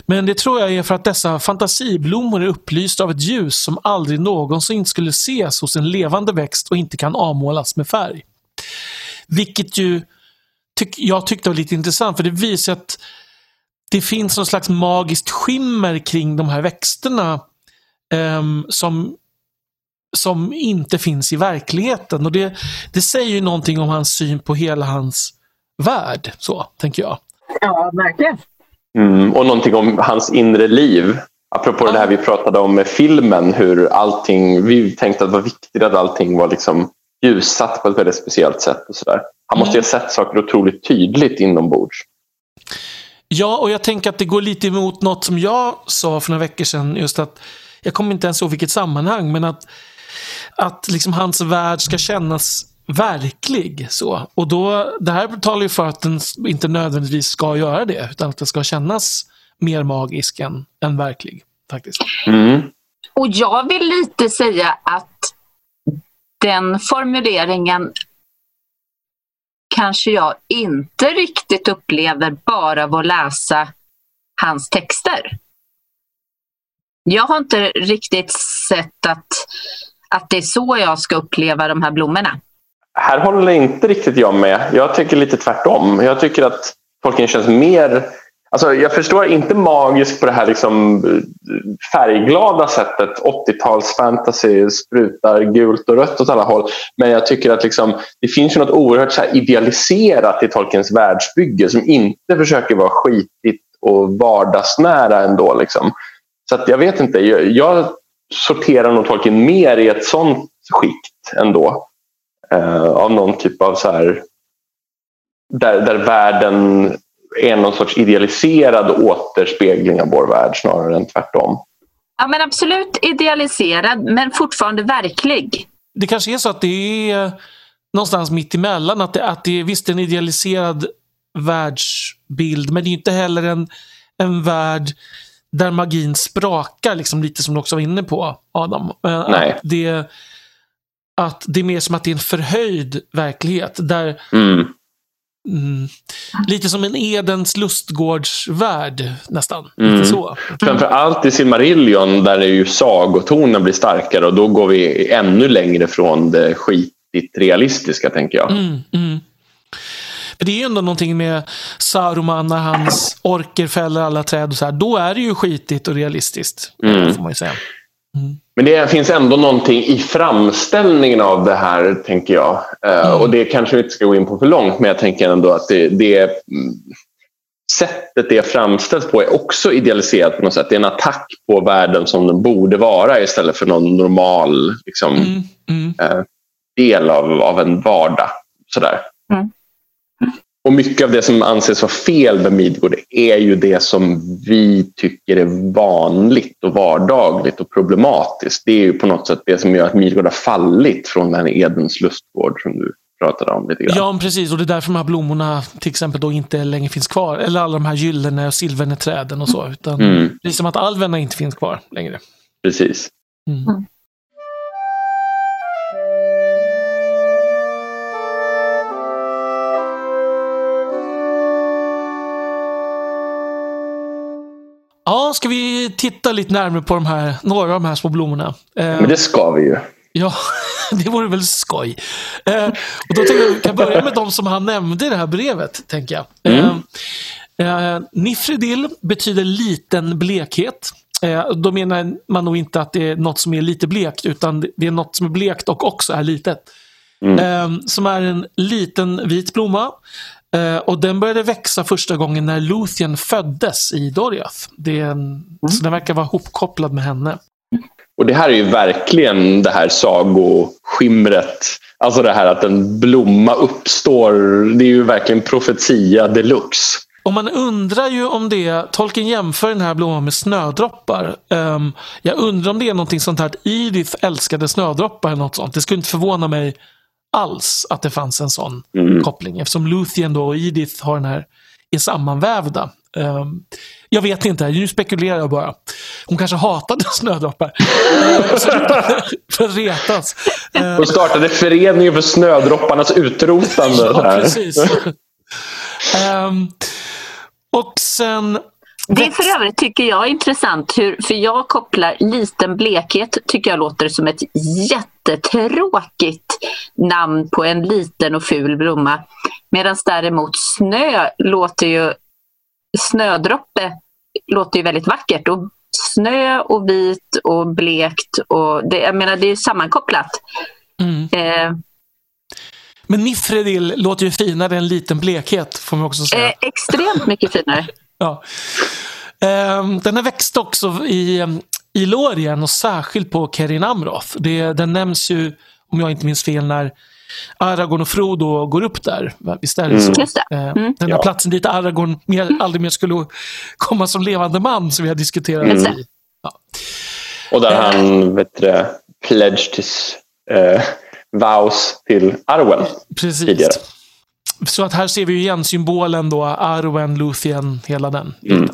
Men det tror jag är för att dessa fantasiblommor är upplysta av ett ljus som aldrig någonsin skulle ses hos en levande växt och inte kan avmålas med färg. Vilket ju tyck, jag tyckte var lite intressant för det visar att det finns någon slags magiskt skimmer kring de här växterna ehm, som som inte finns i verkligheten. Och det, det säger ju någonting om hans syn på hela hans värld, så tänker jag. Ja, verkligen. Mm, och någonting om hans inre liv. Apropå ja. det här vi pratade om med filmen, hur allting, vi tänkte att det var viktigt att allting var liksom ljussatt på ett väldigt speciellt sätt. och så där. Han måste mm. ju ha sett saker otroligt tydligt inombords. Ja, och jag tänker att det går lite emot något som jag sa för några veckor sedan. Just att, jag kommer inte ens ihåg vilket sammanhang, men att, att liksom hans värld ska kännas verklig. Så. Och då, det här talar ju för att den inte nödvändigtvis ska göra det, utan att den ska kännas mer magisk än, än verklig. faktiskt. Mm. Och jag vill lite säga att den formuleringen kanske jag inte riktigt upplever bara av att läsa hans texter. Jag har inte riktigt sett att, att det är så jag ska uppleva de här blommorna. Här håller inte riktigt jag med. Jag tycker lite tvärtom. Jag tycker att Tolkien känns mer Alltså, jag förstår inte magisk på det här liksom färgglada sättet. 80-tals fantasy sprutar gult och rött åt alla håll. Men jag tycker att liksom, det finns ju något oerhört så idealiserat i Tolkiens världsbygge som inte försöker vara skitigt och vardagsnära ändå. Liksom. Så att jag vet inte. Jag, jag sorterar nog Tolkien mer i ett sånt skikt ändå. Eh, av någon typ av så här där, där världen är någon sorts idealiserad återspegling av vår värld snarare än tvärtom. Ja men absolut idealiserad men fortfarande verklig. Det kanske är så att det är någonstans mitt emellan. Att det, att det är visst en idealiserad världsbild men det är inte heller en, en värld där magin sprakar, liksom, lite som du också var inne på Adam. Nej. Att det, att det är mer som att det är en förhöjd verklighet. Där mm. Mm. Lite som en Edens lustgårdsvärld nästan. Mm. Lite så. Framförallt i Silmarillion där är ju sagotonen blir starkare och då går vi ännu längre från det skitigt realistiska tänker jag. Mm, mm. För det är ju ändå någonting med Saruman när hans orker fäller alla träd och så här. Då är det ju skitigt och realistiskt. Mm. Får man ju säga. Mm. Men det finns ändå någonting i framställningen av det här, tänker jag. Eh, mm. Och det kanske vi inte ska gå in på för långt, men jag tänker ändå att det, det sättet det framställs på är också idealiserat på något sätt. Det är en attack på världen som den borde vara istället för någon normal liksom, mm. Mm. Eh, del av, av en vardag. Sådär. Mm. Och mycket av det som anses vara fel med Midgård är ju det som vi tycker är vanligt och vardagligt och problematiskt. Det är ju på något sätt det som gör att Midgård har fallit från den Edens lustgård som du pratade om lite grann. Ja, precis. Och det är därför de här blommorna till exempel då inte längre finns kvar. Eller alla de här gyllene och silverne träden och så. Utan mm. Det är som att alverna inte finns kvar längre. Precis. Mm. Ja, ska vi titta lite närmare på de här, några av de här små blommorna? Men det ska vi ju. Ja, det vore väl skoj. Eh, och då tänkte jag att vi kan börja med de som han nämnde i det här brevet. tänker jag. Mm. Eh, eh, Nifredil betyder liten blekhet. Eh, då menar man nog inte att det är något som är lite blekt, utan det är något som är blekt och också är litet. Mm. Eh, som är en liten vit blomma Uh, och den började växa första gången när Luthien föddes i Doriath. Det en, mm. Så den verkar vara hopkopplad med henne. Och det här är ju verkligen det här sagoskimret. Alltså det här att en blomma uppstår. Det är ju verkligen profetia deluxe. Och man undrar ju om det, Tolkien jämför den här blomman med snödroppar. Um, jag undrar om det är någonting sånt här att Edith älskade snödroppar eller något sånt. Det skulle inte förvåna mig alls att det fanns en sån mm. koppling. Eftersom Luthien då och Edith har den här, är sammanvävda. Um, jag vet inte, nu spekulerar jag bara. Hon kanske hatade snödroppar. för att retas. Hon startade föreningen för snödropparnas utrotande. ja, precis. um, och sen det för övrigt tycker jag är intressant, hur, för jag kopplar liten blekhet, tycker jag låter som ett jättetråkigt namn på en liten och ful blomma. Medan däremot snö låter ju, snödroppe låter ju väldigt vackert och snö och vit och blekt. Och det, jag menar, det är sammankopplat. Mm. Eh, Men Nifredil låter ju finare än liten blekhet, får man också säga. eh, extremt mycket finare. Ja. Ehm, den har växt också i, ehm, i Lorien och särskilt på Kerin Amroth. Det, den nämns ju, om jag inte minns fel, när Aragorn och Frodo går upp där. Visst är det Mm. så? Ehm, Mm. Den här Ja. platsen dit Aragorn mer, aldrig mer skulle komma som levande man som vi har diskuterat. Mm. I. Och där Eh. han vet du, pledged his eh, vows till Arwen Precis. tidigare. Så att här ser vi ju igen symbolen då, Arwen, Luthien, hela den Mm.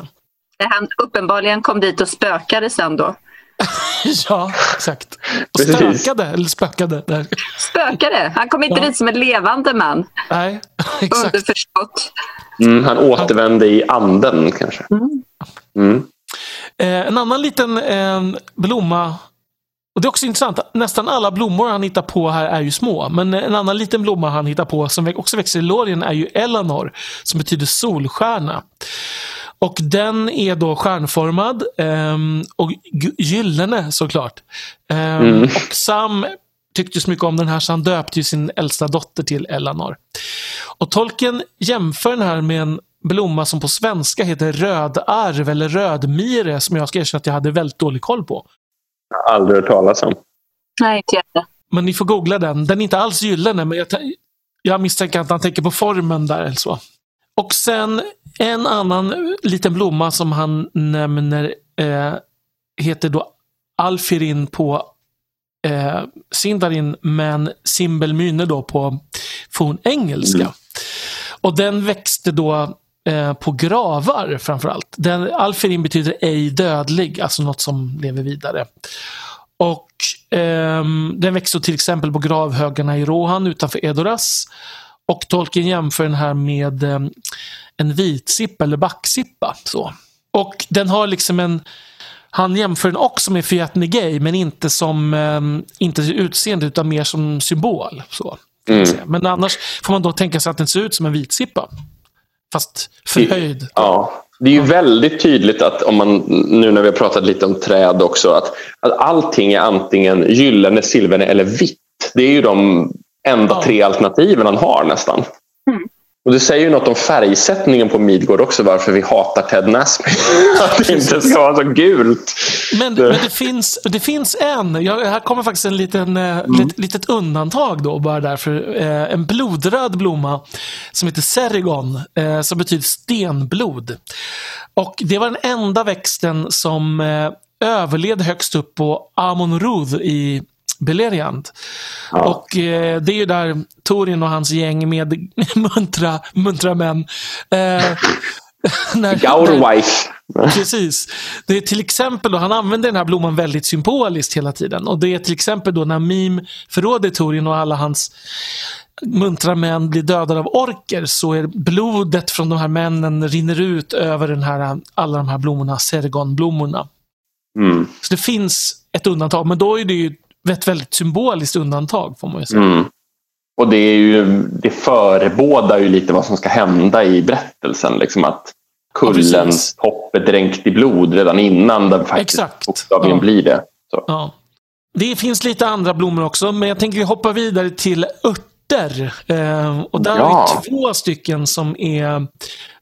Han uppenbarligen kom dit och spökade sen då. Ja, exakt. Och stökade, eller spökade. Där. Spökade! Han kom inte Ja. dit som en levande man. Nej, exakt. Underförstått. Mm, han återvände i anden kanske. Mm. Mm. Eh, en annan liten eh, blomma. Och Det är också intressant. Nästan alla blommor han hittar på här är ju små. Men en annan liten blomma han hittar på som också växer i Lorien är ju Eleanor. Som betyder solstjärna. Och den är då stjärnformad ehm, och gy- gyllene såklart. Ehm, Mm. Och Sam tyckte så mycket om den här så han döpte ju sin äldsta dotter till Eleanor. Och Tolkien jämför den här med en blomma som på svenska heter rödarv eller rödmire som jag ska erkänna att jag hade väldigt dålig koll på. Aldrig hört talas om. Nej, inte jag. Men ni får googla den. Den är inte alls gyllene men jag, jag misstänker att han tänker på formen där eller så. Och sen en annan liten blomma som han nämner eh, heter då Alfirin på eh, Sindarin men Simbelmyne då på fornengelska. Mm. Och den växte då eh, på gravar framförallt. Den, Alfirin betyder ej dödlig, alltså något som lever vidare. Och ehm, Den växte till exempel på gravhögarna i Rohan utanför Edoras. Och Tolkien jämför den här med ehm, en vitsippa eller backsippa. Så. Och den har liksom en han jämför den också med Fiat Negei, men inte som ehm, inte utseende utan mer som symbol. Så, Mm. Men annars får man då tänka sig att den ser ut som en vitsippa. Fast förhöjd. Ja. Det är ju väldigt tydligt att om man, nu när vi har pratat lite om träd också, att, att allting är antingen gyllene, silverne eller vitt. Det är ju de enda Ja. tre alternativen han har nästan. Mm. Och Det säger ju något om färgsättningen på Midgård också, varför vi hatar Ted Nasby. att det inte ska vara så gult. Men, Det- men det, finns, det finns en, jag, här kommer faktiskt en liten, eh, lit, litet undantag då bara därför. Eh, en blodröd blomma som heter Serigon, eh, som betyder stenblod. Och det var den enda växten som eh, överlevde högst upp på Amon Rud i Beleriand. Ja. Och eh, det är ju där Torin och hans gäng med muntra, muntra män eh, Gaurwife. Precis. Det är till exempel då, han använder den här blomman väldigt symboliskt hela tiden. Och det är till exempel då när Mim förråder Torin och alla hans muntra män blir dödade av orker så är blodet från de här männen rinner ut över den här, alla de här blommorna, sergonblommorna. Mm. Så det finns ett undantag, men då är det ju ett väldigt symboliskt undantag får man ju säga. Mm. Och det, är ju, det förebådar ju lite vad som ska hända i berättelsen. Liksom att Ja, kullens precis. topp är dränkt i blod redan innan det faktiskt Exakt. bokstavligen Ja. blir det. Ja. Det finns lite andra blommor också, men jag tänker hoppa vidare till örter. Eh, och där har Ja. vi två stycken som är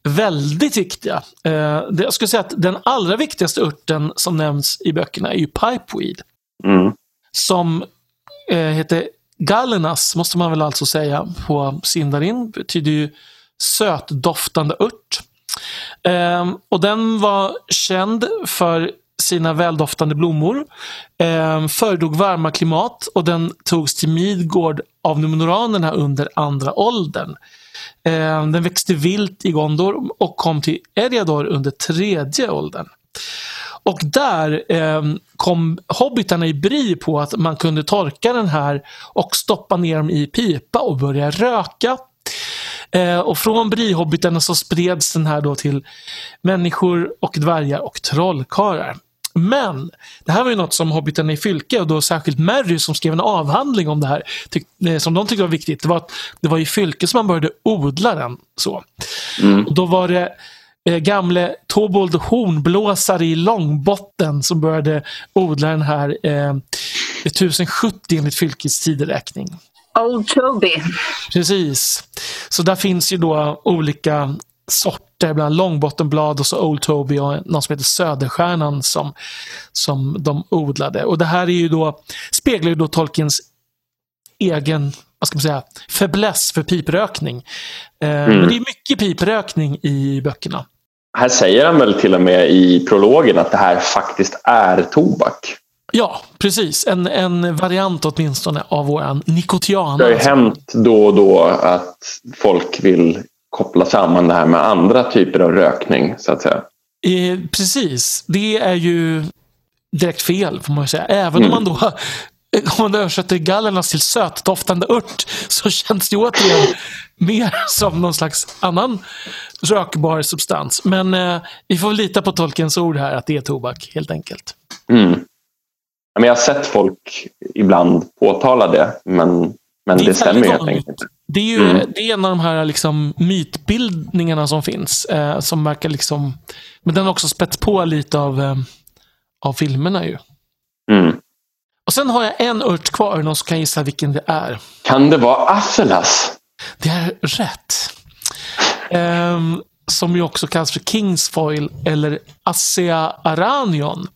väldigt viktiga. Eh, jag skulle säga att den allra viktigaste örten som nämns i böckerna är ju pipeweed. Mm. Som eh, heter Galenas, måste man väl alltså säga på Sindarin. Betyder ju sötdoftande ört. Eh, och den var känd för sina väldoftande blommor. Eh, föredrog varma klimat och den togs till Midgård av Numenoranerna under andra åldern. Eh, den växte vilt i Gondor och kom till Eriador under tredje åldern. Och där eh, kom hobbitarna i bry på att man kunde torka den här och stoppa ner dem i pipa och börja röka. Eh, och från bryhobbitarna så spreds den här då till människor och dvärgar och trollkarlar. Men det här var ju något som hobbitarna i Fylke och då särskilt Mary som skrev en avhandling om det här tyck, eh, som de tyckte var viktigt. Det var att det var i Fylke som man började odla den. Så. Mm. Och då var det eh, gamle Tobold hornblåsare i Långbotten som började odla den här eh, 1070 enligt fylkets tideräkning. Old Toby. Precis. Så där finns ju då olika sorter, bland långbottenblad och så Old Toby och någon som heter Söderstjärnan som, som de odlade. Och det här är ju då, speglar ju då Tolkiens egen vad ska man säga, fäbless för piprökning. Eh, mm. Men det är mycket piprökning i böckerna. Här säger han väl till och med i prologen att det här faktiskt är tobak. Ja, precis. En, en variant åtminstone av våran nikotiana. Det har ju hänt då och då att folk vill koppla samman det här med andra typer av rökning, så att säga. Eh, precis. Det är ju direkt fel, får man ju säga. Även mm. om man då om man översätter gallernas till sötdoftande ört så känns det återigen mer som någon slags annan rökbar substans. Men eh, vi får lita på tolkens ord här att det är tobak helt enkelt. Mm. jag har sett folk ibland påtala det men, men det, det stämmer helt enkelt inte. Det är ju mm. det är en av de här liksom, mytbildningarna som finns. Eh, som verkar liksom, men den har också spett på lite av, eh, av filmerna ju. Mm. Och sen har jag en ört kvar, någon som kan gissa vilken det är. Kan det vara Athelas? Det är rätt. Um, som ju också kallas för Kingsfoil eller Assea aranion.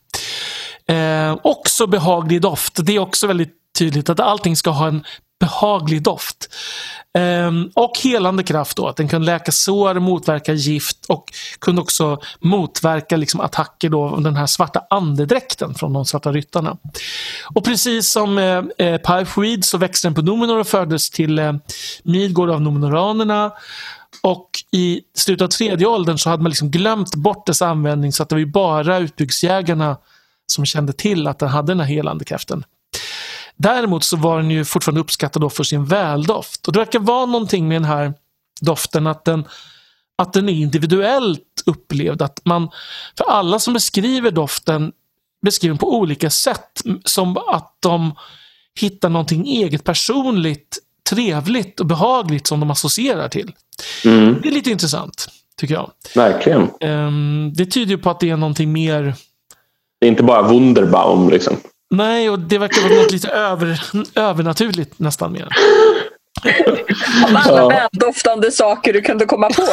Uh, också behaglig doft. Det är också väldigt tydligt att allting ska ha en behaglig doft. Ehm, och helande kraft då, att den kunde läka sår, motverka gift och kunde också motverka liksom, attacker då av den här svarta andedräkten från de svarta ryttarna. Och precis som eh, eh Pipeweed så växte den på Nomenor och fördes till eh, Midgård av Nomenoranerna. Och i slutet av tredje åldern så hade man liksom glömt bort dess användning så att det var bara utbyggsjägarna som kände till att den hade den här helande kraften. Däremot så var den ju fortfarande uppskattad för sin väldoft. Och det verkar vara någonting med den här doften att den, att den är individuellt upplevd. Att man, för alla som beskriver doften beskriver den på olika sätt. Som att de hittar någonting eget personligt, trevligt och behagligt som de associerar till. Mm. Det är lite intressant, tycker jag. Verkligen. Um, det tyder ju på att det är någonting mer... Det är inte bara Wunderbaum liksom. Nej, och det verkar vara något lite över, övernaturligt nästan mer. Av alla väldoftande saker du kunde komma på.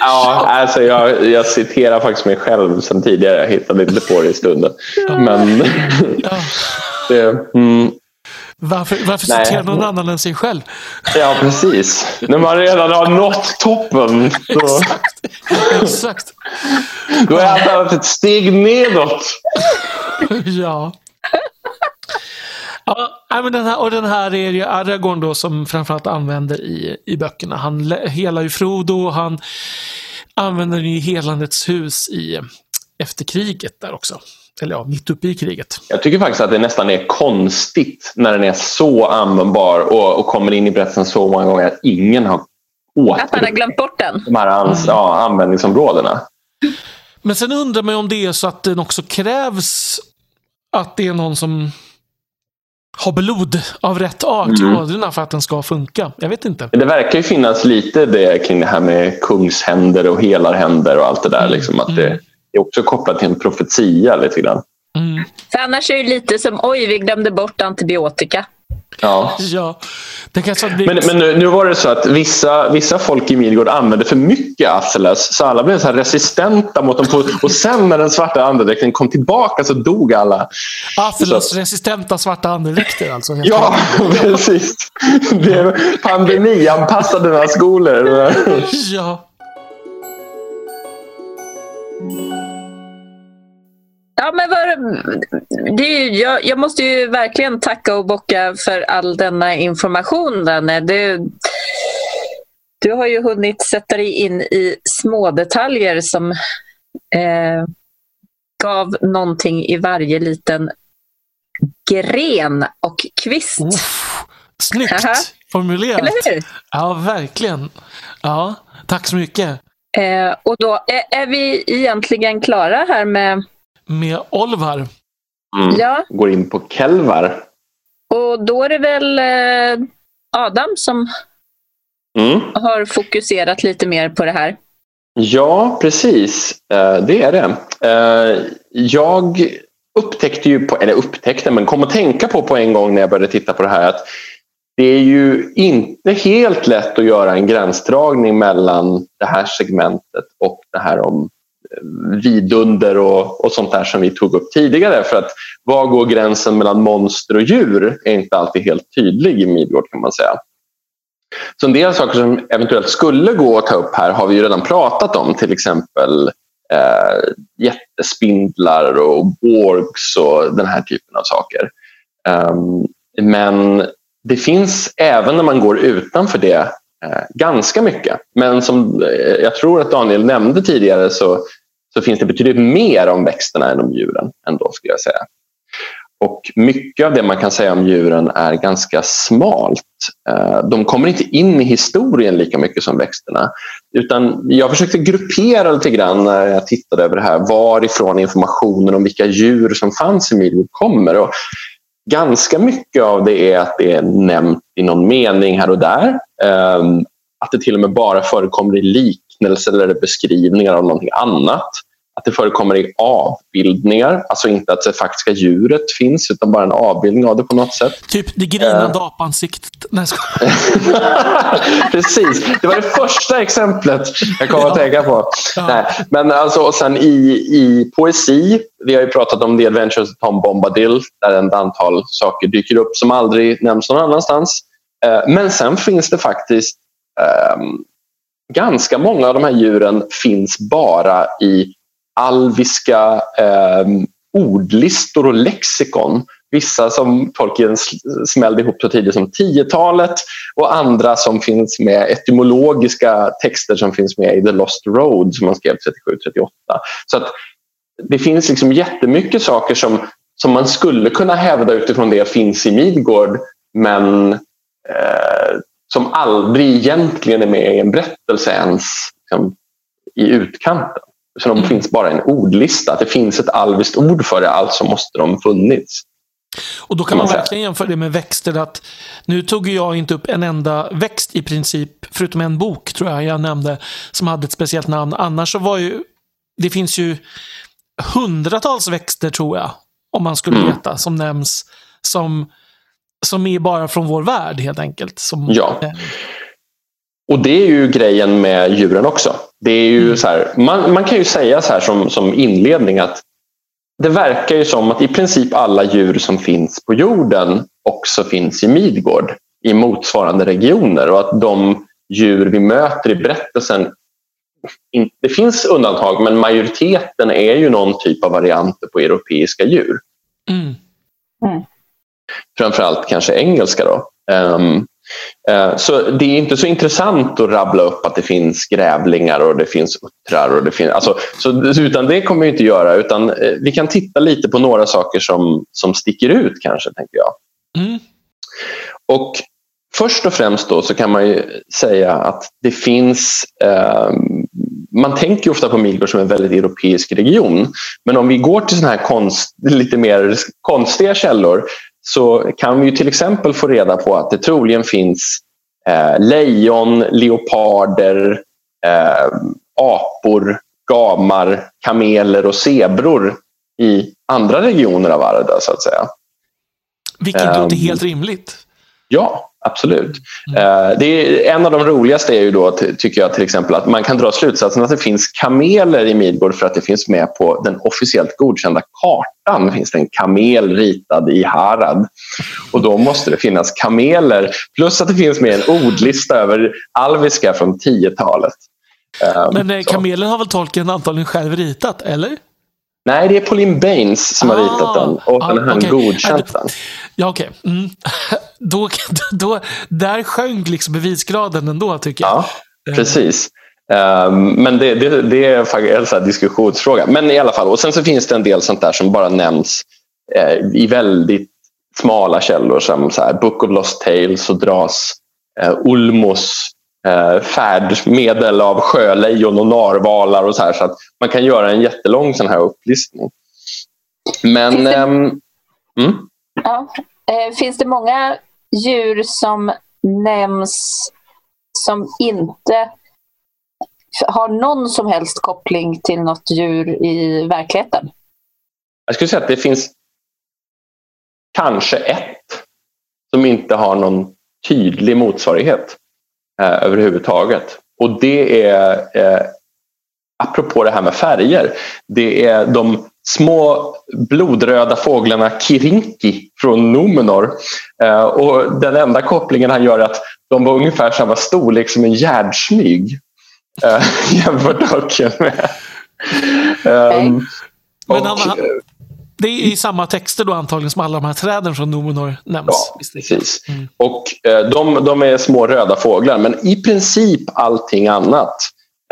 Ja, alltså jag, jag citerar faktiskt mig själv sen tidigare. Jag hittade inte på det i stunden. Men ja. det, mm. Varför, varför citera någon annan än sig själv? Ja, precis. När man redan har nått toppen. Så... Exakt. Exakt. Då är jag ett steg nedåt. Ja. Ja, men den här, och den här är ju Aragorn då som framförallt använder i, i böckerna. Han helar ju Frodo och han använder ju helandets hus i efter kriget där också. Eller ja, mitt uppe i kriget. Jag tycker faktiskt att det nästan är konstigt när den är så användbar och, och kommer in i berättelsen så många gånger att ingen har åter... Att man har glömt bort den? De här ans, mm. ja, användningsområdena. Men sen undrar man om det är så att den också krävs att det är någon som ha blod av rätt art i mm. ådrorna för att den ska funka. Jag vet inte. Det verkar ju finnas lite det kring det här med kungshänder och helarhänder och allt det där. Mm. Liksom, att det är också kopplat till en profetia lite grann. Mm. För annars är det lite som oj, vi glömde bort antibiotika. Ja. ja. Det kanske blir... Men, men nu, nu, var det så att vissa, vissa folk i Midgård använde för mycket Athelas så alla blev så resistenta mot dem. och sen när den svarta andedräkten kom tillbaka så dog alla. Athelas så... resistenta svarta andedräkter alltså? Ja, precis. Det är pandemianpassade skolor. ja. Ja, men var, det är, jag, jag, måste ju verkligen tacka och bocka för all denna information. Danne. Du, du har ju hunnit sätta dig in i små detaljer som eh, gav någonting i varje liten gren och kvist. Oh, snyggt Aha. formulerat. Eller hur? Ja, verkligen. Ja, tack så mycket. Eh, och då är, är vi egentligen klara här med med Olvar. Mm. Ja. Går in på Kelvar. Och då är det väl eh, Adam som mm. har fokuserat lite mer på det här. Ja, precis. Det är det. Jag upptäckte ju, på, eller upptäckte, men kom att tänka på på en gång när jag började titta på det här att det är ju inte helt lätt att göra en gränsdragning mellan det här segmentet och det här om eh, vidunder och, och sånt där som vi tog upp tidigare. För att var går gränsen mellan monster och djur är inte alltid helt tydlig i Midgård kan man säga. Så en del saker som eventuellt skulle gå att ta upp här har vi ju redan pratat om, till exempel eh, jättespindlar och borgs och den här typen av saker. Um, men det finns även när man går utanför det eh, ganska mycket. Men som eh, jag tror att Daniel nämnde tidigare så, så finns det betydligt mer om växterna än om djuren ändå skulle jag säga. Och mycket av det man kan säga om djuren är ganska smalt. Eh, de kommer inte in i historien lika mycket som växterna. Utan jag försökte gruppera lite grann när jag tittade över det här varifrån informationen om vilka djur som fanns i Midwood kommer. Och ganska mycket av det är att det är nämnt i någon mening här och där. Eh, att det till och med bara förekommer i liknelser eller beskrivningar av någonting annat att det förekommer i avbildningar, alltså inte att det faktiska djuret finns utan bara en avbildning av det på något sätt. Typ det grinande uh. apansiktet. Nej, Precis, det var det första exemplet jag kom ja. att tänka på. Ja. Nej, men alltså, och sen i, i poesi, vi har ju pratat om The Adventures of Tom Bombadil där ett antal saker dyker upp som aldrig nämns någon annanstans. Uh, men sen finns det faktiskt um, ganska många av de här djuren finns bara i alviska eh, ordlistor och lexikon. Vissa som Tolkien smällde ihop så tidigt som 10-talet och andra som finns med etymologiska texter som finns med i The Lost Road som han skrev 37-38. Så att det finns liksom jättemycket saker som, som man skulle kunna hävda utifrån det finns i Midgård men eh, som aldrig egentligen är med i en berättelse ens liksom, i utkanten. Så de mm. finns bara en ordlista. Att det finns ett alviskt ord för det, alltså måste de funnits. Och då kan man, man verkligen jämföra det med växter. att Nu tog jag inte upp en enda växt i princip, förutom en bok tror jag jag nämnde, som hade ett speciellt namn. Annars så var ju, det finns ju hundratals växter tror jag, om man skulle mm. veta, som nämns som, som är bara från vår värld helt enkelt. Som, ja. Och det är ju grejen med djuren också. Det är ju mm. så här, man, man kan ju säga så här som, som inledning att det verkar ju som att i princip alla djur som finns på jorden också finns i Midgård i motsvarande regioner och att de djur vi möter i berättelsen det finns undantag men majoriteten är ju någon typ av varianter på europeiska djur. Mm. Mm. Framförallt kanske engelska. Då. Um, så det är inte så intressant att rabbla upp att det finns grävlingar och det finns uttrar. Och det finns, alltså, så, utan det kommer vi inte göra. Utan eh, vi kan titta lite på några saker som, som sticker ut kanske, tänker jag. Mm. Och Först och främst då så kan man säga att det finns eh, man tänker ofta på Midgård som en väldigt europeisk region. Men om vi går till såna här konst, lite mer konstiga källor så kan vi till exempel få reda på att det troligen finns eh, lejon, leoparder, eh, apor, gamar, kameler och zebror i andra regioner av Arda så att säga. Vilket låter um, helt rimligt. Ja, absolut. Mm. Det är, en av de roligaste är ju då, tycker jag till exempel, att man kan dra slutsatsen att det finns kameler i Midgård för att det finns med på den officiellt godkända kartan. Det finns en kamel ritad i Harad. Och då måste det finnas kameler, plus att det finns med en ordlista över alviska från 10-talet. Men eh, kamelen har väl tolken antagligen själv ritat, eller? Nej, det är Pauline Baines som ah, har ritat den och ah, den har okay. godkänt den. Ja, okej. Okay. Mm. Då, då, där sjönk liksom bevisgraden ändå, tycker jag. Ja, eh. precis. Um, men det, det, det, är faktiskt en diskussionsfråga. Men i alla fall, och sen så finns det en del sånt där som bara nämns eh, i väldigt smala källor som så här, Book of Lost Tales och dras eh, Ulmos eh, färdmedel av sjölejon och narvalar och så här. Så att man kan göra en jättelång sån här upplistning. Men... Ehm, mm? ja, eh, finns det många djur som nämns som inte har någon som helst koppling till något djur i verkligheten? Jag skulle säga att det finns kanske ett som inte har någon tydlig motsvarighet eh, överhuvudtaget. Och det är, eh, apropå det här med färger, det är de små blodröda fåglarna Kirinki från Numenor. Eh, och den enda kopplingen han gör är att de var ungefär samma storlek som en gärdsmyg. Eh, jämfört med... Um, Men han, han, det är i samma texter då antagligen som alla de här träden från Numenor nämns. Ja, precis. Mm. Och eh, de, de, är små röda fåglar, men i princip allting annat.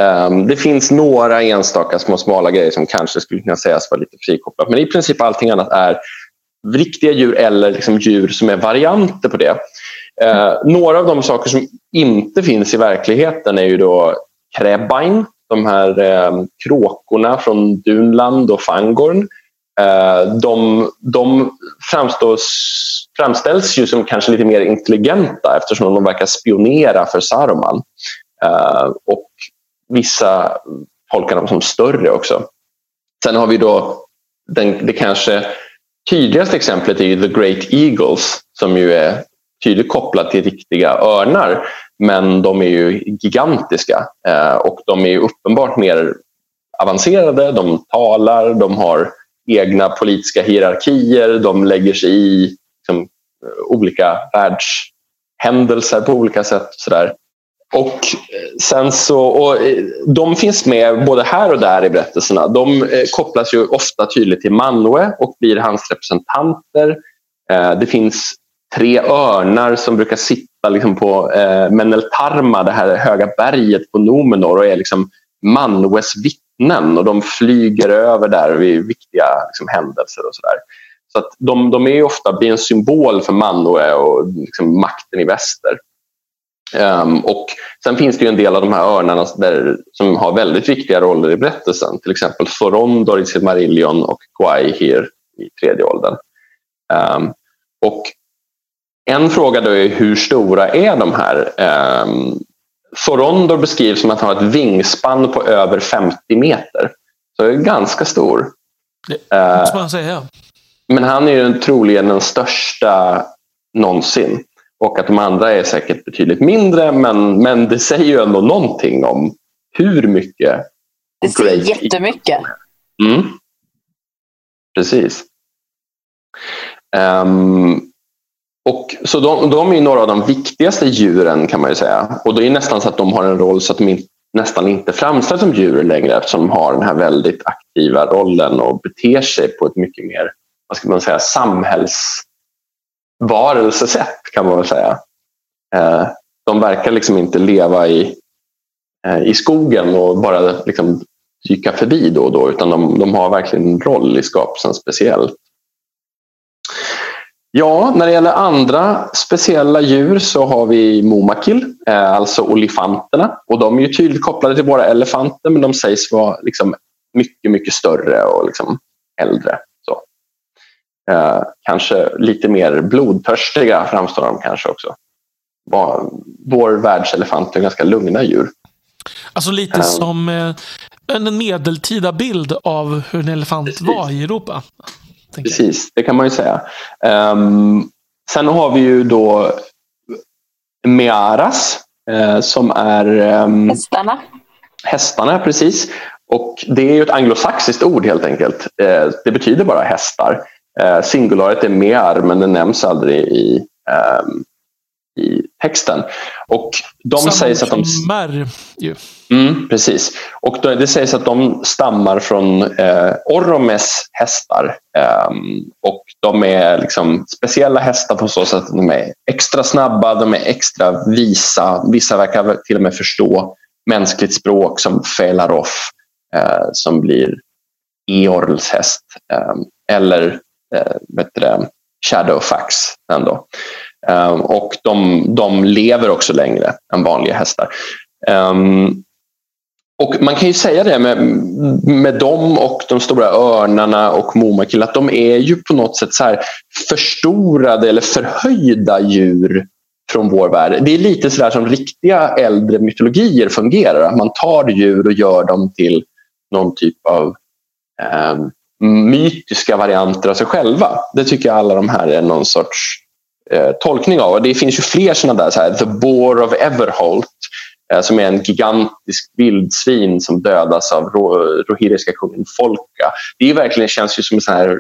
Um, det finns några enstaka små smala grejer som kanske skulle kunna sägas vara lite frikopplat, men i princip allting annat är riktiga djur eller liksom djur som är varianter på det. Uh, några av de saker som inte finns i verkligheten är ju då Kräbain, de här eh, kråkorna från Dunland och Fangorn Eh, de, de framstås, framställs ju som kanske lite mer intelligenta eftersom de verkar spionera för Saruman. Eh, och vissa tolkar dem som större också. Sen har vi då den, det kanske tydligaste exemplet är The Great Eagles som ju är tydligt kopplat till riktiga örnar men de är ju gigantiska eh, och de är uppenbart mer avancerade, de talar, de har egna politiska hierarkier, de lägger sig i liksom, eh, olika världshändelser på olika sätt. Sådär. Och eh, sen så, och eh, de finns med både här och där i berättelserna. De kopplas ju ofta tydligt till Manwe och blir hans representanter. Det finns tre örnar som brukar sitta liksom på Meneltarma, det här höga berget på Nomenor och är liksom Manwes vittnen och de flyger över där vid viktiga liksom, händelser och sådär. Så att de, de är ofta blir en symbol för Manoe och liksom, makten i väster. Um, och sen finns det ju en del av de här örnarna där, som har väldigt viktiga roller i berättelsen. Till exempel Thorondor i Silmarillion och Gwaihir i tredje åldern. Um, och en fråga då är hur stora är de här um, Forondor beskrivs som att han har ett vingspann på över 50 meter. Så det är ganska stor. Det måste man säga. Men han är ju troligen den största någonsin. Och att de andra är säkert betydligt mindre men, men det säger ju ändå någonting om hur mycket Det säger jättemycket. Mm. Precis. Um, och, så de, de är några av de viktigaste djuren kan man ju säga. Och det är nästan så att de har en roll så att de in, nästan inte framställs som djur längre eftersom de har den här väldigt aktiva rollen och beter sig på ett mycket mer vad ska man säga, samhällsvarelsesätt kan man väl säga. Eh, de verkar liksom inte leva i, eh, i skogen och bara liksom dyka förbi då och då utan de, de har verkligen en roll i skapelsen speciellt. Ja, när det gäller andra speciella djur så har vi Momakil, eh, alltså olifanterna. Och de är ju tydligt kopplade till våra elefanter men de sägs vara liksom mycket, mycket större och liksom äldre. Så. Eh, kanske lite mer blodtörstiga framstår de kanske också. Vår världselefant är ganska lugna djur. Alltså lite um, som eh, en medeltida bild av hur en elefant precis. var i Europa. Precis, det kan man ju säga. Um, sen har vi ju då Mearas uh, som är... Um, hästarna. Hästarna, precis. Och det är ju ett anglosaxiskt ord helt enkelt. Uh, det betyder bara hästar. Uh, singularet är mear men det nämns aldrig i, um, i texten. Och de Samma sägs att de... Mär, ju. Mm, precis. Och det sägs att de stammar från eh, Orromes hästar. Eh, och de är liksom speciella hästar på så sätt att de är extra snabba, de är extra visa. Vissa verkar till och med förstå mänskligt språk som Felaroff eh, som blir Eorls häst. Ehm, eller eh, Shadowfax. Ändå. Ehm, och de, de lever också längre än vanliga hästar. Ehm, och man kan ju säga det med, med dem och de stora örnarna och Momakil att de är ju på något sätt så här förstorade eller förhöjda djur från vår värld. Det är lite sådär som riktiga äldre mytologier fungerar. Att man tar djur och gör dem till någon typ av eh, mytiska varianter av sig själva. Det tycker jag alla de här är någon sorts tolkning av. Och det finns ju fler sådana där, så här, The Boar of Everholt eh, som är en gigantisk vildsvin som dödas av rohiriska kungen Folka. Det är verkligen, känns ju som en sån här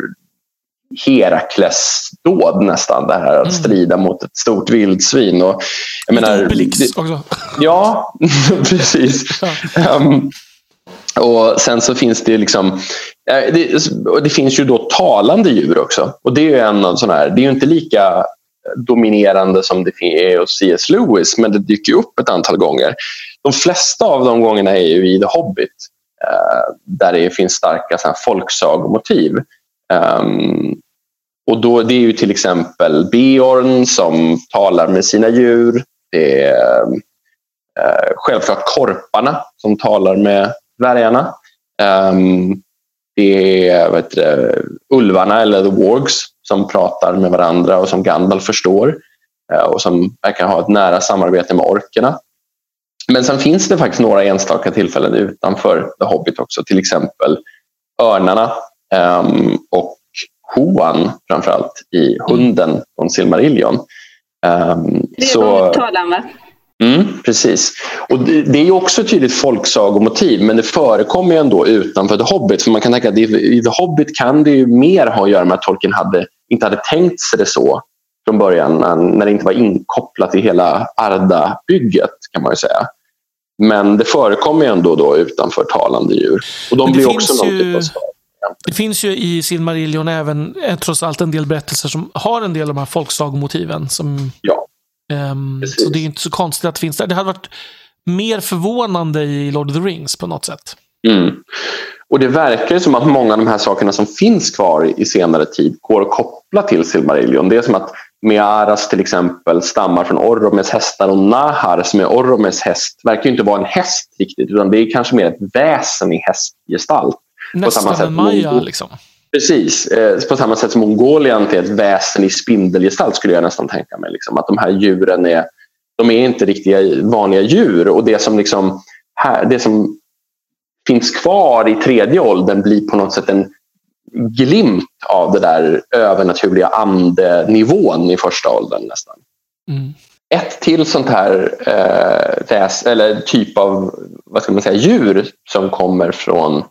Herakles-dåd nästan. Det här att mm. strida mot ett stort vildsvin. Och, jag menar, Obelix också. Ja, precis. Ja. Um, och Sen så finns det liksom det, det, finns ju då talande djur också. Och Det är ju en av såna här, det är inte lika dominerande som det är hos C.S. Lewis men det dyker upp ett antal gånger. De flesta av de gångerna är ju i The Hobbit eh, där det finns starka så här, folksagomotiv. Ehm, och då, det är ju till exempel Beorn som talar med sina djur. Det är eh, självklart korparna som talar med dvärgarna. Ehm, det är vet du, ulvarna eller the wargs som pratar med varandra och som Gandalf förstår uh, och som verkar ha ett nära samarbete med orkerna. Men sen finns det faktiskt några enstaka tillfällen utanför The Hobbit också, till exempel örnarna um, och Huan framförallt i Hunden från Silmarillion. Um, det är så... talan va? Mm, precis. Och det, det, är också ett tydligt folksagomotiv men det förekommer ju ändå utanför The Hobbit. För man kan tänka att i The Hobbit kan det ju mer ha att göra med att Tolkien hade, inte hade tänkt sig det så från början när det inte var inkopplat i hela Arda-bygget kan man ju säga. Men det förekommer ju ändå då utanför talande djur. Och de blir också någon typ av det finns ju i Silmarillion även eh, trots allt en del berättelser som har en del av de här folksagomotiven. Som, ja, um, så det är inte så konstigt att det finns där. Det hade varit mer förvånande i Lord of the Rings på något sätt. Mm. Och det verkar som att många av de här sakerna som finns kvar i senare tid går att koppla till Silmarillion. Det är som att Mearas till exempel stammar från Orromes hästar och Nahar som är Orromes häst verkar inte vara en häst riktigt utan det är kanske mer ett väsen i hästgestalt. Nästan en Maja liksom. Precis, eh, på samma sätt som Mongolian är ett väsen i spindelgestalt skulle jag nästan tänka mig. Liksom, att de här djuren är, de är inte riktiga vanliga djur och det som, liksom, här, det som finns kvar i tredje åldern blir på något sätt en glimt av det där övernaturliga andenivån i första åldern nästan. Mm. Ett till sånt här eh, väs, eller typ av vad ska man säga, djur som kommer från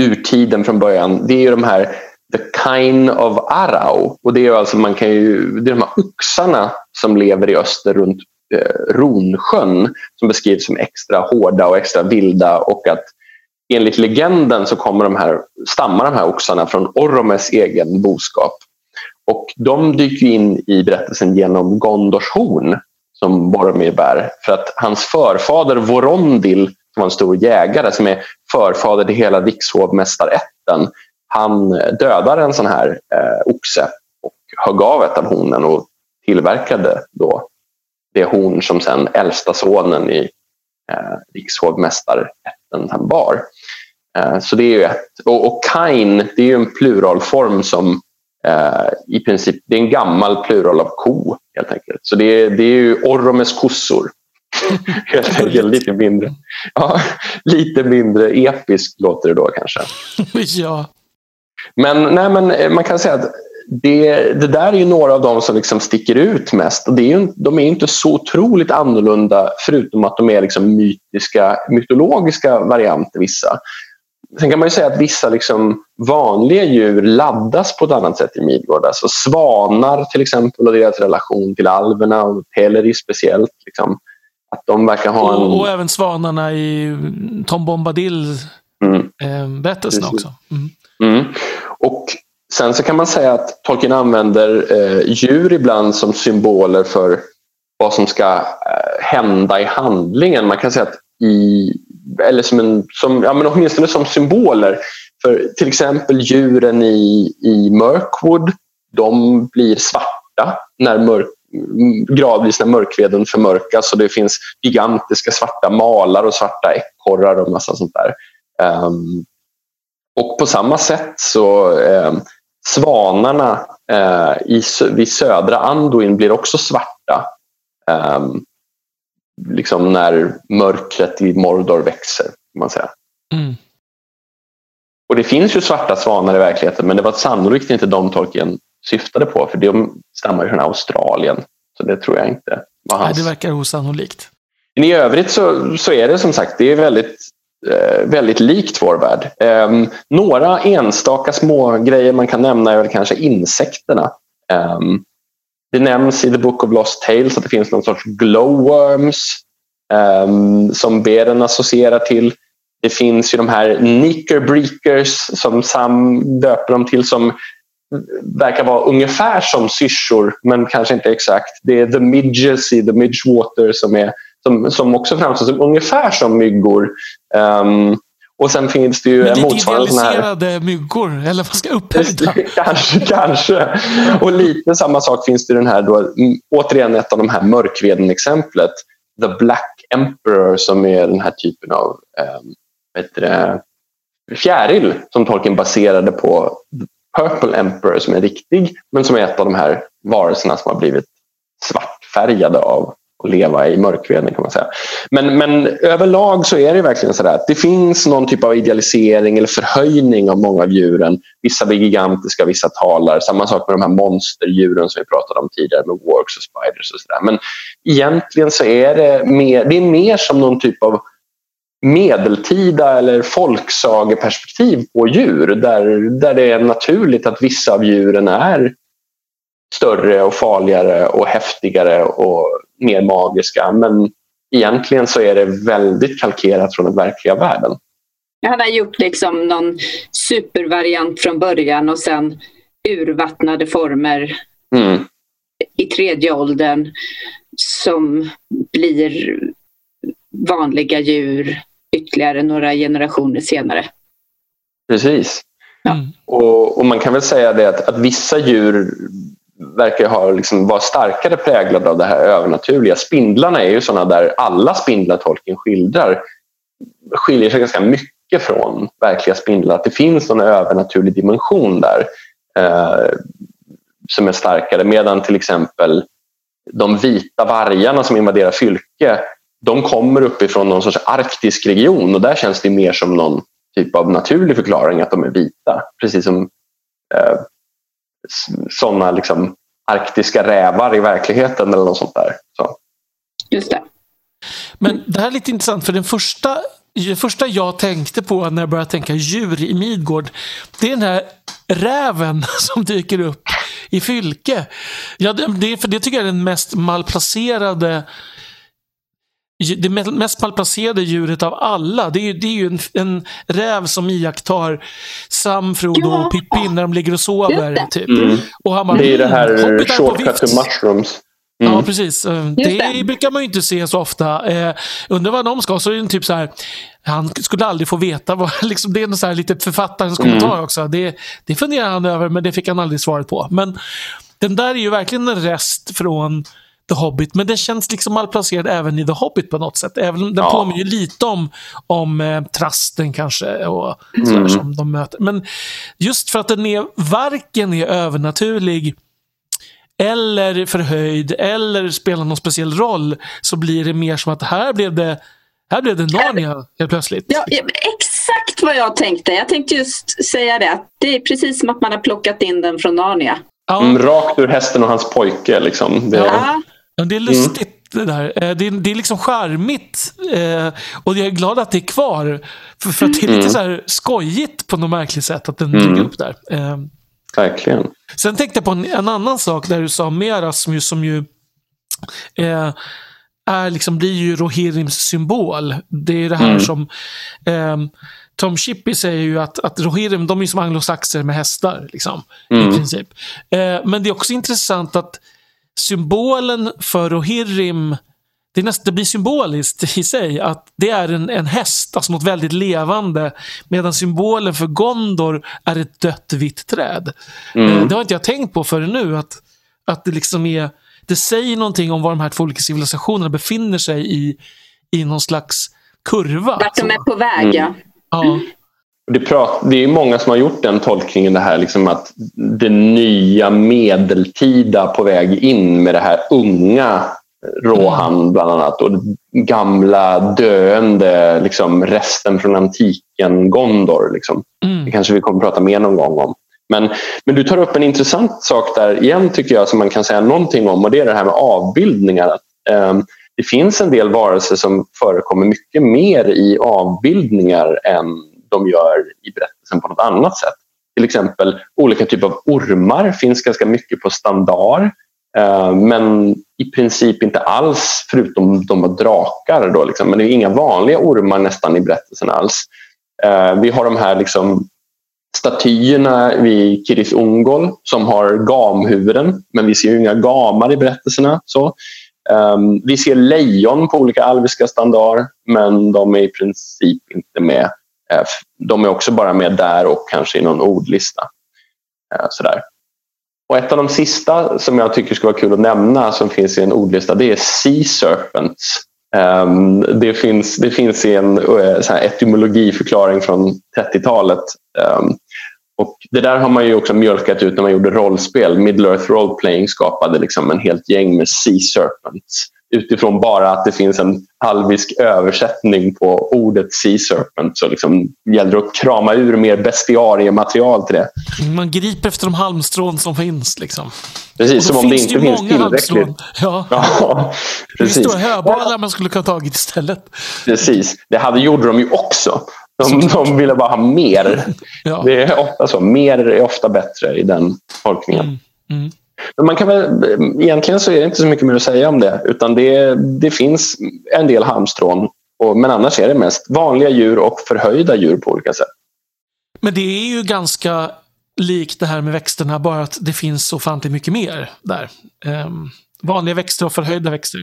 urtiden från början, det är ju de här The Kind of Arau. Och det är alltså, man kan ju, det är de här oxarna som lever i öster runt eh, Ronsjön som beskrivs som extra hårda och extra vilda och att enligt legenden så kommer de här, stammar de här oxarna från Oromes egen boskap. Och de dyker in i berättelsen genom Gondors horn som Boromir bär. För att hans förfader Vorondil som var en stor jägare som är förfader till hela rikshovmästarätten. Han dödade en sån här eh, oxe och högg av ett av hornen och tillverkade då det horn som sen äldsta sonen i eh, rikshovmästarätten bar. Eh, så det är ju ett, och, och kain, det är ju en pluralform som eh, i princip, det är en gammal plural av ko helt enkelt. Så det är, det är ju Orromes kossor Helt enkelt lite mindre. Ja, lite mindre episkt låter det då kanske. ja. Men, nej, men eh, man kan säga att det, det där är ju några av dem som liksom sticker ut mest. Och det är ju, de är inte så otroligt annorlunda förutom att de är liksom mytiska, mytologiska varianter vissa. Sen kan man ju säga att vissa liksom vanliga djur laddas på ett annat sätt i Midgård. Alltså svanar till exempel och deras relation till alverna och Teleri speciellt. Liksom. Att de verkar ha en... Och, och även svanarna i Tom Bombadil eh, berättelsen också. Mm. Mm. Och sen så kan man säga att Tolkien använder eh, djur ibland som symboler för vad som ska eh, hända i handlingen. Man kan säga att i, eller som en, som, ja, men åtminstone som symboler. För till exempel djuren i, i Mirkwood, de blir svarta när mörk, gradvis när mörkveden förmörkas och det finns gigantiska svarta malar och svarta ekorrar och massa sånt där. Um, och på samma sätt så um, svanarna uh, i, vid södra Anduin blir också svarta. Um, liksom när mörkret i Mordor växer. Kan man säga. Mm. Och det finns ju svarta svanar i verkligheten men det var sannolikt inte de Tolkien syftade på för de stammar ju från Australien. Så det tror jag inte var hans. Nej, det verkar osannolikt. Men I övrigt så, så är det som sagt det är väldigt, Eh, väldigt likt vår värld. Eh, några enstaka små grejer man kan nämna är väl kanske insekterna. Eh, det nämns i The Book of Lost Tales att det finns någon sorts glowworms ehm, som beren associerar till. Det finns ju de här knickerbreakers som Sam döper dem till som verkar vara ungefär som syrsor men kanske inte exakt. Det är the midges i the midgewater som, är, som, som också framstår som ungefär som myggor. Um, och sen finns det ju Men lite motsvarande sån här... idealiserade myggor, eller vad ska upphöjda? kanske, kanske. Och lite samma sak finns det i den här, då, mm, återigen ett av de här mörkveden-exemplet. The Black Emperor som är den här typen av det, fjäril som Tolkien baserade på Purple Emperor som är riktig men som är ett av de här varelserna som har blivit svartfärgade av och leva i mörkveden kan man säga. Men, men överlag så är det verkligen så att det finns någon typ av idealisering eller förhöjning av många av djuren. Vissa blir gigantiska, vissa talar. Samma sak med de här monsterdjuren som vi pratade om tidigare med works och spiders och sådär. Men egentligen så är det mer, det är mer som någon typ av medeltida eller folksageperspektiv på djur där, där det är naturligt att vissa av djuren är större och farligare och häftigare och mer magiska. Men egentligen så är det väldigt kalkerat från den verkliga världen. Han har gjort liksom någon supervariant från början och sen urvattnade former mm. i tredje åldern som blir vanliga djur ytterligare några generationer senare. Precis. Ja. Och, och, man kan väl säga det att, att vissa djur verkar ha liksom vara starkare präglade av det här övernaturliga. Spindlarna är ju sådana där alla spindlar tolken skildrar skiljer sig ganska mycket från verkliga spindlar. Att det finns någon övernaturlig dimension där eh, som är starkare. Medan till exempel de vita vargarna som invaderar Fylke de kommer uppifrån någon sorts arktisk region och där känns det mer som någon typ av naturlig förklaring att de är vita. Precis som eh, sådana liksom, arktiska rävar i verkligheten eller något sånt där. Så. Just det. Men det här är lite intressant för den första det första jag tänkte på när jag började tänka djur i Midgård, det är den här räven som dyker upp i Fylke. Ja, det, för det tycker jag är den mest malplacerade det mest malplacerade djuret av alla. Det är, det är ju en, en räv som iakttar Sam, Frodo ja. och Pippin när de ligger och sover. Typ. Mm. Och han bara, det är det här shortcut to mushrooms. Mm. Ja, precis. Det, det, brukar man ju inte se så ofta. Eh, undrar vad de ska. Så är det typ så här, han skulle aldrig få veta. Vad, liksom, det är en så här lite författarens mm. kommentar också. Det, det funderar han över, men det fick han aldrig svaret på. Men den där är ju verkligen en rest från The Hobbit, men den känns liksom malplacerad även i The Hobbit på något sätt. Även den ja. påminner lite om, om eh, trasten kanske och sådär mm. som de möter. Men just för att den är, varken är övernaturlig eller förhöjd eller spelar någon speciell roll så blir det mer som att här blev det här blev det Narnia helt plötsligt. Ja, exakt vad jag tänkte. Jag tänkte just säga det. Det är precis som att man har plockat in den från Narnia. Ja. Mm, rakt ur hästen och hans pojke. Liksom. Det... Ja. Ja, det är lustigt mm. det där. Eh, det är, det är liksom charmigt. Eh, och jag är glad att det är kvar. För, för att det är lite mm. så här skojigt på något märkligt sätt att den mm. ligger upp där. Eh, Verkligen. Sen tänkte jag på en, en, annan sak där du sa mera som ju, som ju eh, är liksom, blir ju Rohirrims symbol. Det är det här mm. som eh, Tom Chippy säger ju att, att Rohirrim, de är som anglosaxer med hästar. Liksom, mm. I princip. Eh, men det är också intressant att symbolen för Rohirrim det, näst, det blir symboliskt i sig att det är en, en häst, alltså något väldigt levande. Medan symbolen för Gondor är ett dött vitt träd. Mm. Eh, det har inte jag tänkt på förrän nu. Att, att det liksom är, det säger någonting om var de här två olika civilisationerna befinner sig i, i någon slags kurva. Vart de är på väg, ja. ja. Det, prat, det är många som har gjort den tolkningen, det här liksom att det nya medeltida på väg in med det här unga Rohan mm. bland annat och gamla döende liksom, resten från antiken Gondor. Liksom. Mm. Det kanske vi kommer att prata mer någon gång om. Men, men du tar upp en intressant sak där igen tycker jag som man kan säga någonting om och det är det här med avbildningar. Um, det finns en del varelser som förekommer mycket mer i avbildningar än de gör i berättelsen på något annat sätt. Till exempel olika typer av ormar finns ganska mycket på standard. Eh, men i princip inte alls förutom de var drakar. Då, liksom. Men det är inga vanliga ormar nästan i berättelsen alls. Eh, vi har de här liksom, statyerna vid Kiris Ungol som har gamhuvuden men vi ser inga gamar i berättelserna. Så. Um, vi ser lejon på olika alviska standard men de är i princip inte med. Eh, de är också bara med där och kanske i någon ordlista. Eh, sådär. Och ett av de sista som jag tycker skulle vara kul att nämna som finns i en ordlista det är Sea Serpents. Ehm, det, finns, det finns i en eh, så här etymologiförklaring från 30-talet. Ehm, och det där har man ju också mjölkat ut när man gjorde rollspel. Middle Earth Role Playing skapade liksom en helt gäng med Sea Serpents utifrån bara att det finns en alvisk översättning på ordet Sea Serpent så liksom gäller det att krama ur mer bestiariematerial till det. Man griper efter de halmstrån som finns. Liksom. Precis, som om det inte finns tillräckligt. Ja. ja precis. Det står höbalar man skulle kunna tagit istället. Precis, det hade gjorde de ju också. De, de ville bara ha mer. ja. Det är ofta så. Mer är ofta bättre i den tolkningen. Mm. Mm. Men man kan väl, egentligen så är det inte så mycket mer att säga om det. Utan det, det finns en del halmstrån. Och, men annars är det mest vanliga djur och förhöjda djur på olika sätt. Men det är ju ganska likt det här med växterna, bara att det finns så ofantligt mycket mer där. Um, vanliga växter och förhöjda växter.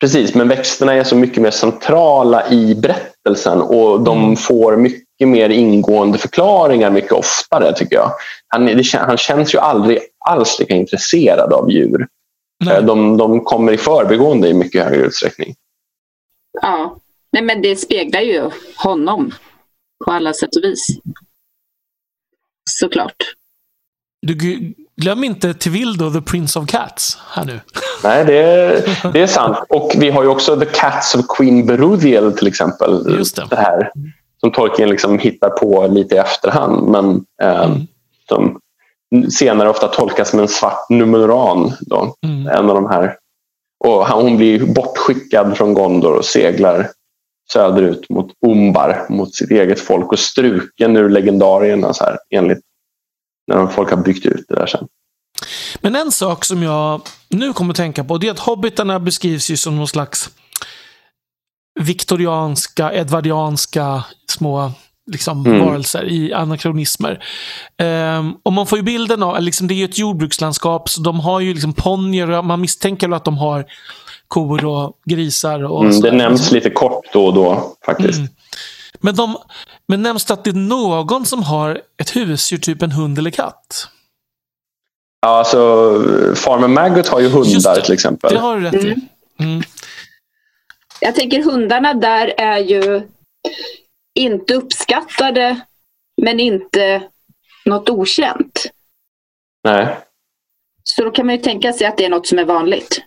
Precis, men växterna är så mycket mer centrala i berättelsen och de mm. får mycket mer ingående förklaringar mycket oftare tycker jag. Han, det, han känns ju aldrig alls lika intresserad av djur. De, de kommer i förbigående i mycket högre utsträckning. Ja, Nej, men det speglar ju honom på alla sätt och vis. Såklart. Du, glöm inte Tevildo, the Prince of Cats, här nu. Nej, det är, det är sant. Och vi har ju också The Cats of Queen Beruthiel till exempel. Just det. det här, som Tolkien liksom hittar på lite i efterhand. Men eh, mm. Som senare ofta tolkas som en svart numeran. Då. Mm. En av de här. Och hon blir bortskickad från Gondor och seglar söderut mot Umbar, mot sitt eget folk och struken ur legendarierna så här, enligt när folk har byggt ut det där sen. Men en sak som jag nu kommer att tänka på det är att hobbitarna beskrivs ju som någon slags viktorianska, edvardianska små liksom, mm. varelser i anakronismer. Um, och man får ju bilden av, liksom, det är ju ett jordbrukslandskap, så de har ju liksom ponnyer och man misstänker att de har kor och grisar. Och mm, det nämns lite kort då och då faktiskt. Mm. Men, de, men nämns det att det är någon som har ett husdjur, typ en hund eller katt? Ja, alltså Farmer Maggot har ju hundar till exempel. Det har du rätt i. Mm. mm. Jag tänker hundarna där är ju inte uppskattade men inte något okänt. Nej. Så då kan man ju tänka sig att det är något som är vanligt.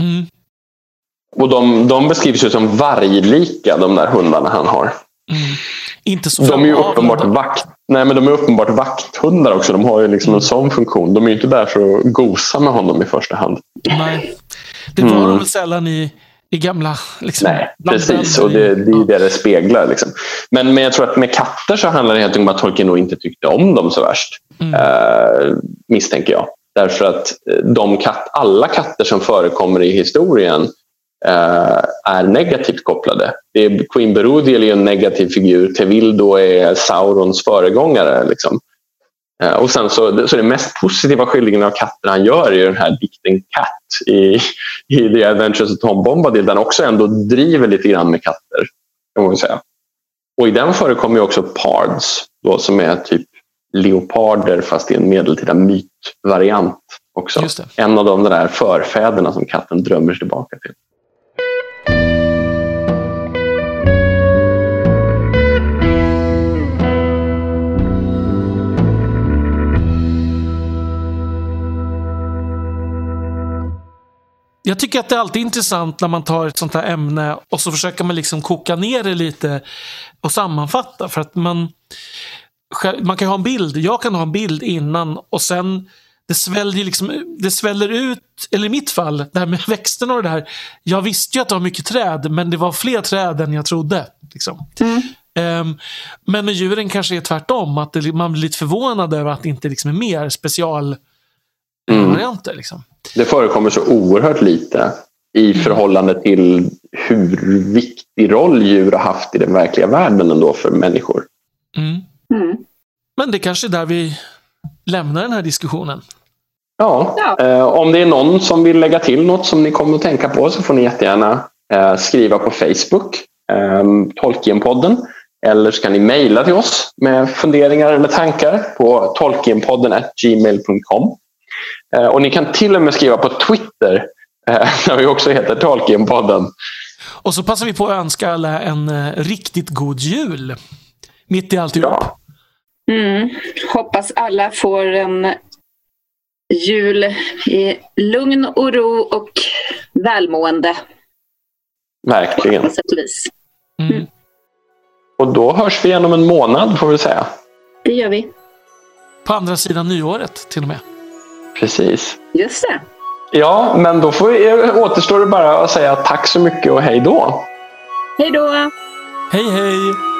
Mm. Och de, de beskrivs ju som varglika, de där hundarna han har. Mm. Inte så de är ju uppenbart vakt, nej, men de är uppenbart vakthundar också. De har ju liksom mm. en sån funktion. De är ju inte där för att gosa med honom i första hand. Nej, det var mm. de väl sällan i, i gamla... Liksom, nej, precis. Och det, det är det det speglar. Liksom. Men, men jag tror att med katter så handlar det helt enkelt om att Tolkien nog inte tyckte om dem så värst. Mm. Uh, misstänker jag. Därför att de katt, alla katter som förekommer i historien Eh, är negativt kopplade. Det är, Queen Beruthiel är en negativ figur, Tevildo är Saurons föregångare. Liksom. Eh, och sen så, så det mest positiva skildringen av katter han gör är den här dikten Cat i, i The Adventures of Tom Bombadil där han också ändå driver lite grann med katter. Kan man säga. Och i den förekommer också pards då, som är typ leoparder fast i en medeltida mytvariant också. En av de där förfäderna som katten drömmer sig tillbaka till. Jag tycker att det är alltid intressant när man tar ett sånt här ämne och så försöker man liksom koka ner det lite och sammanfatta. För att man, man kan ha en bild, jag kan ha en bild innan och sen det sväljer, liksom, det sväller ut, eller i mitt fall, det här med växterna och det där. Jag visste ju att det var mycket träd, men det var fler träd än jag trodde. Liksom. Mm. Um, men med djuren kanske är tvärtom, att det, man blir lite förvånad över att det inte liksom är mer specialvarianter. Mm. Liksom. Det förekommer så oerhört lite i mm. förhållande till hur viktig roll djur har haft i den verkliga världen ändå för människor. Mm. Mm. Men det kanske är där vi lämnar den här diskussionen. Ja, ja. Eh, om det är någon som vill lägga till något som ni kommer att tänka på så får ni jättegärna eh, skriva på Facebook, eh, Tolkienpodden. Eller så kan ni mejla till oss med funderingar eller tankar på tolkienpodden gmail.com. Eh, och ni kan till och med skriva på Twitter eh, där vi också heter Tolkienpodden. Och så passar vi på att önska alla en eh, riktigt god jul. Mitt i alltihop. Ja. Mm. Hoppas alla får en jul i lugn och ro och välmående. Verkligen. På sätt och vis. Mm. Mm. Och då hörs vi igen om en månad får vi säga. Det gör vi. På andra sidan nyåret till och med. Precis. Just det. Ja, men då får vi, återstår det bara att säga tack så mycket och hej då. Hej då. Hej hej.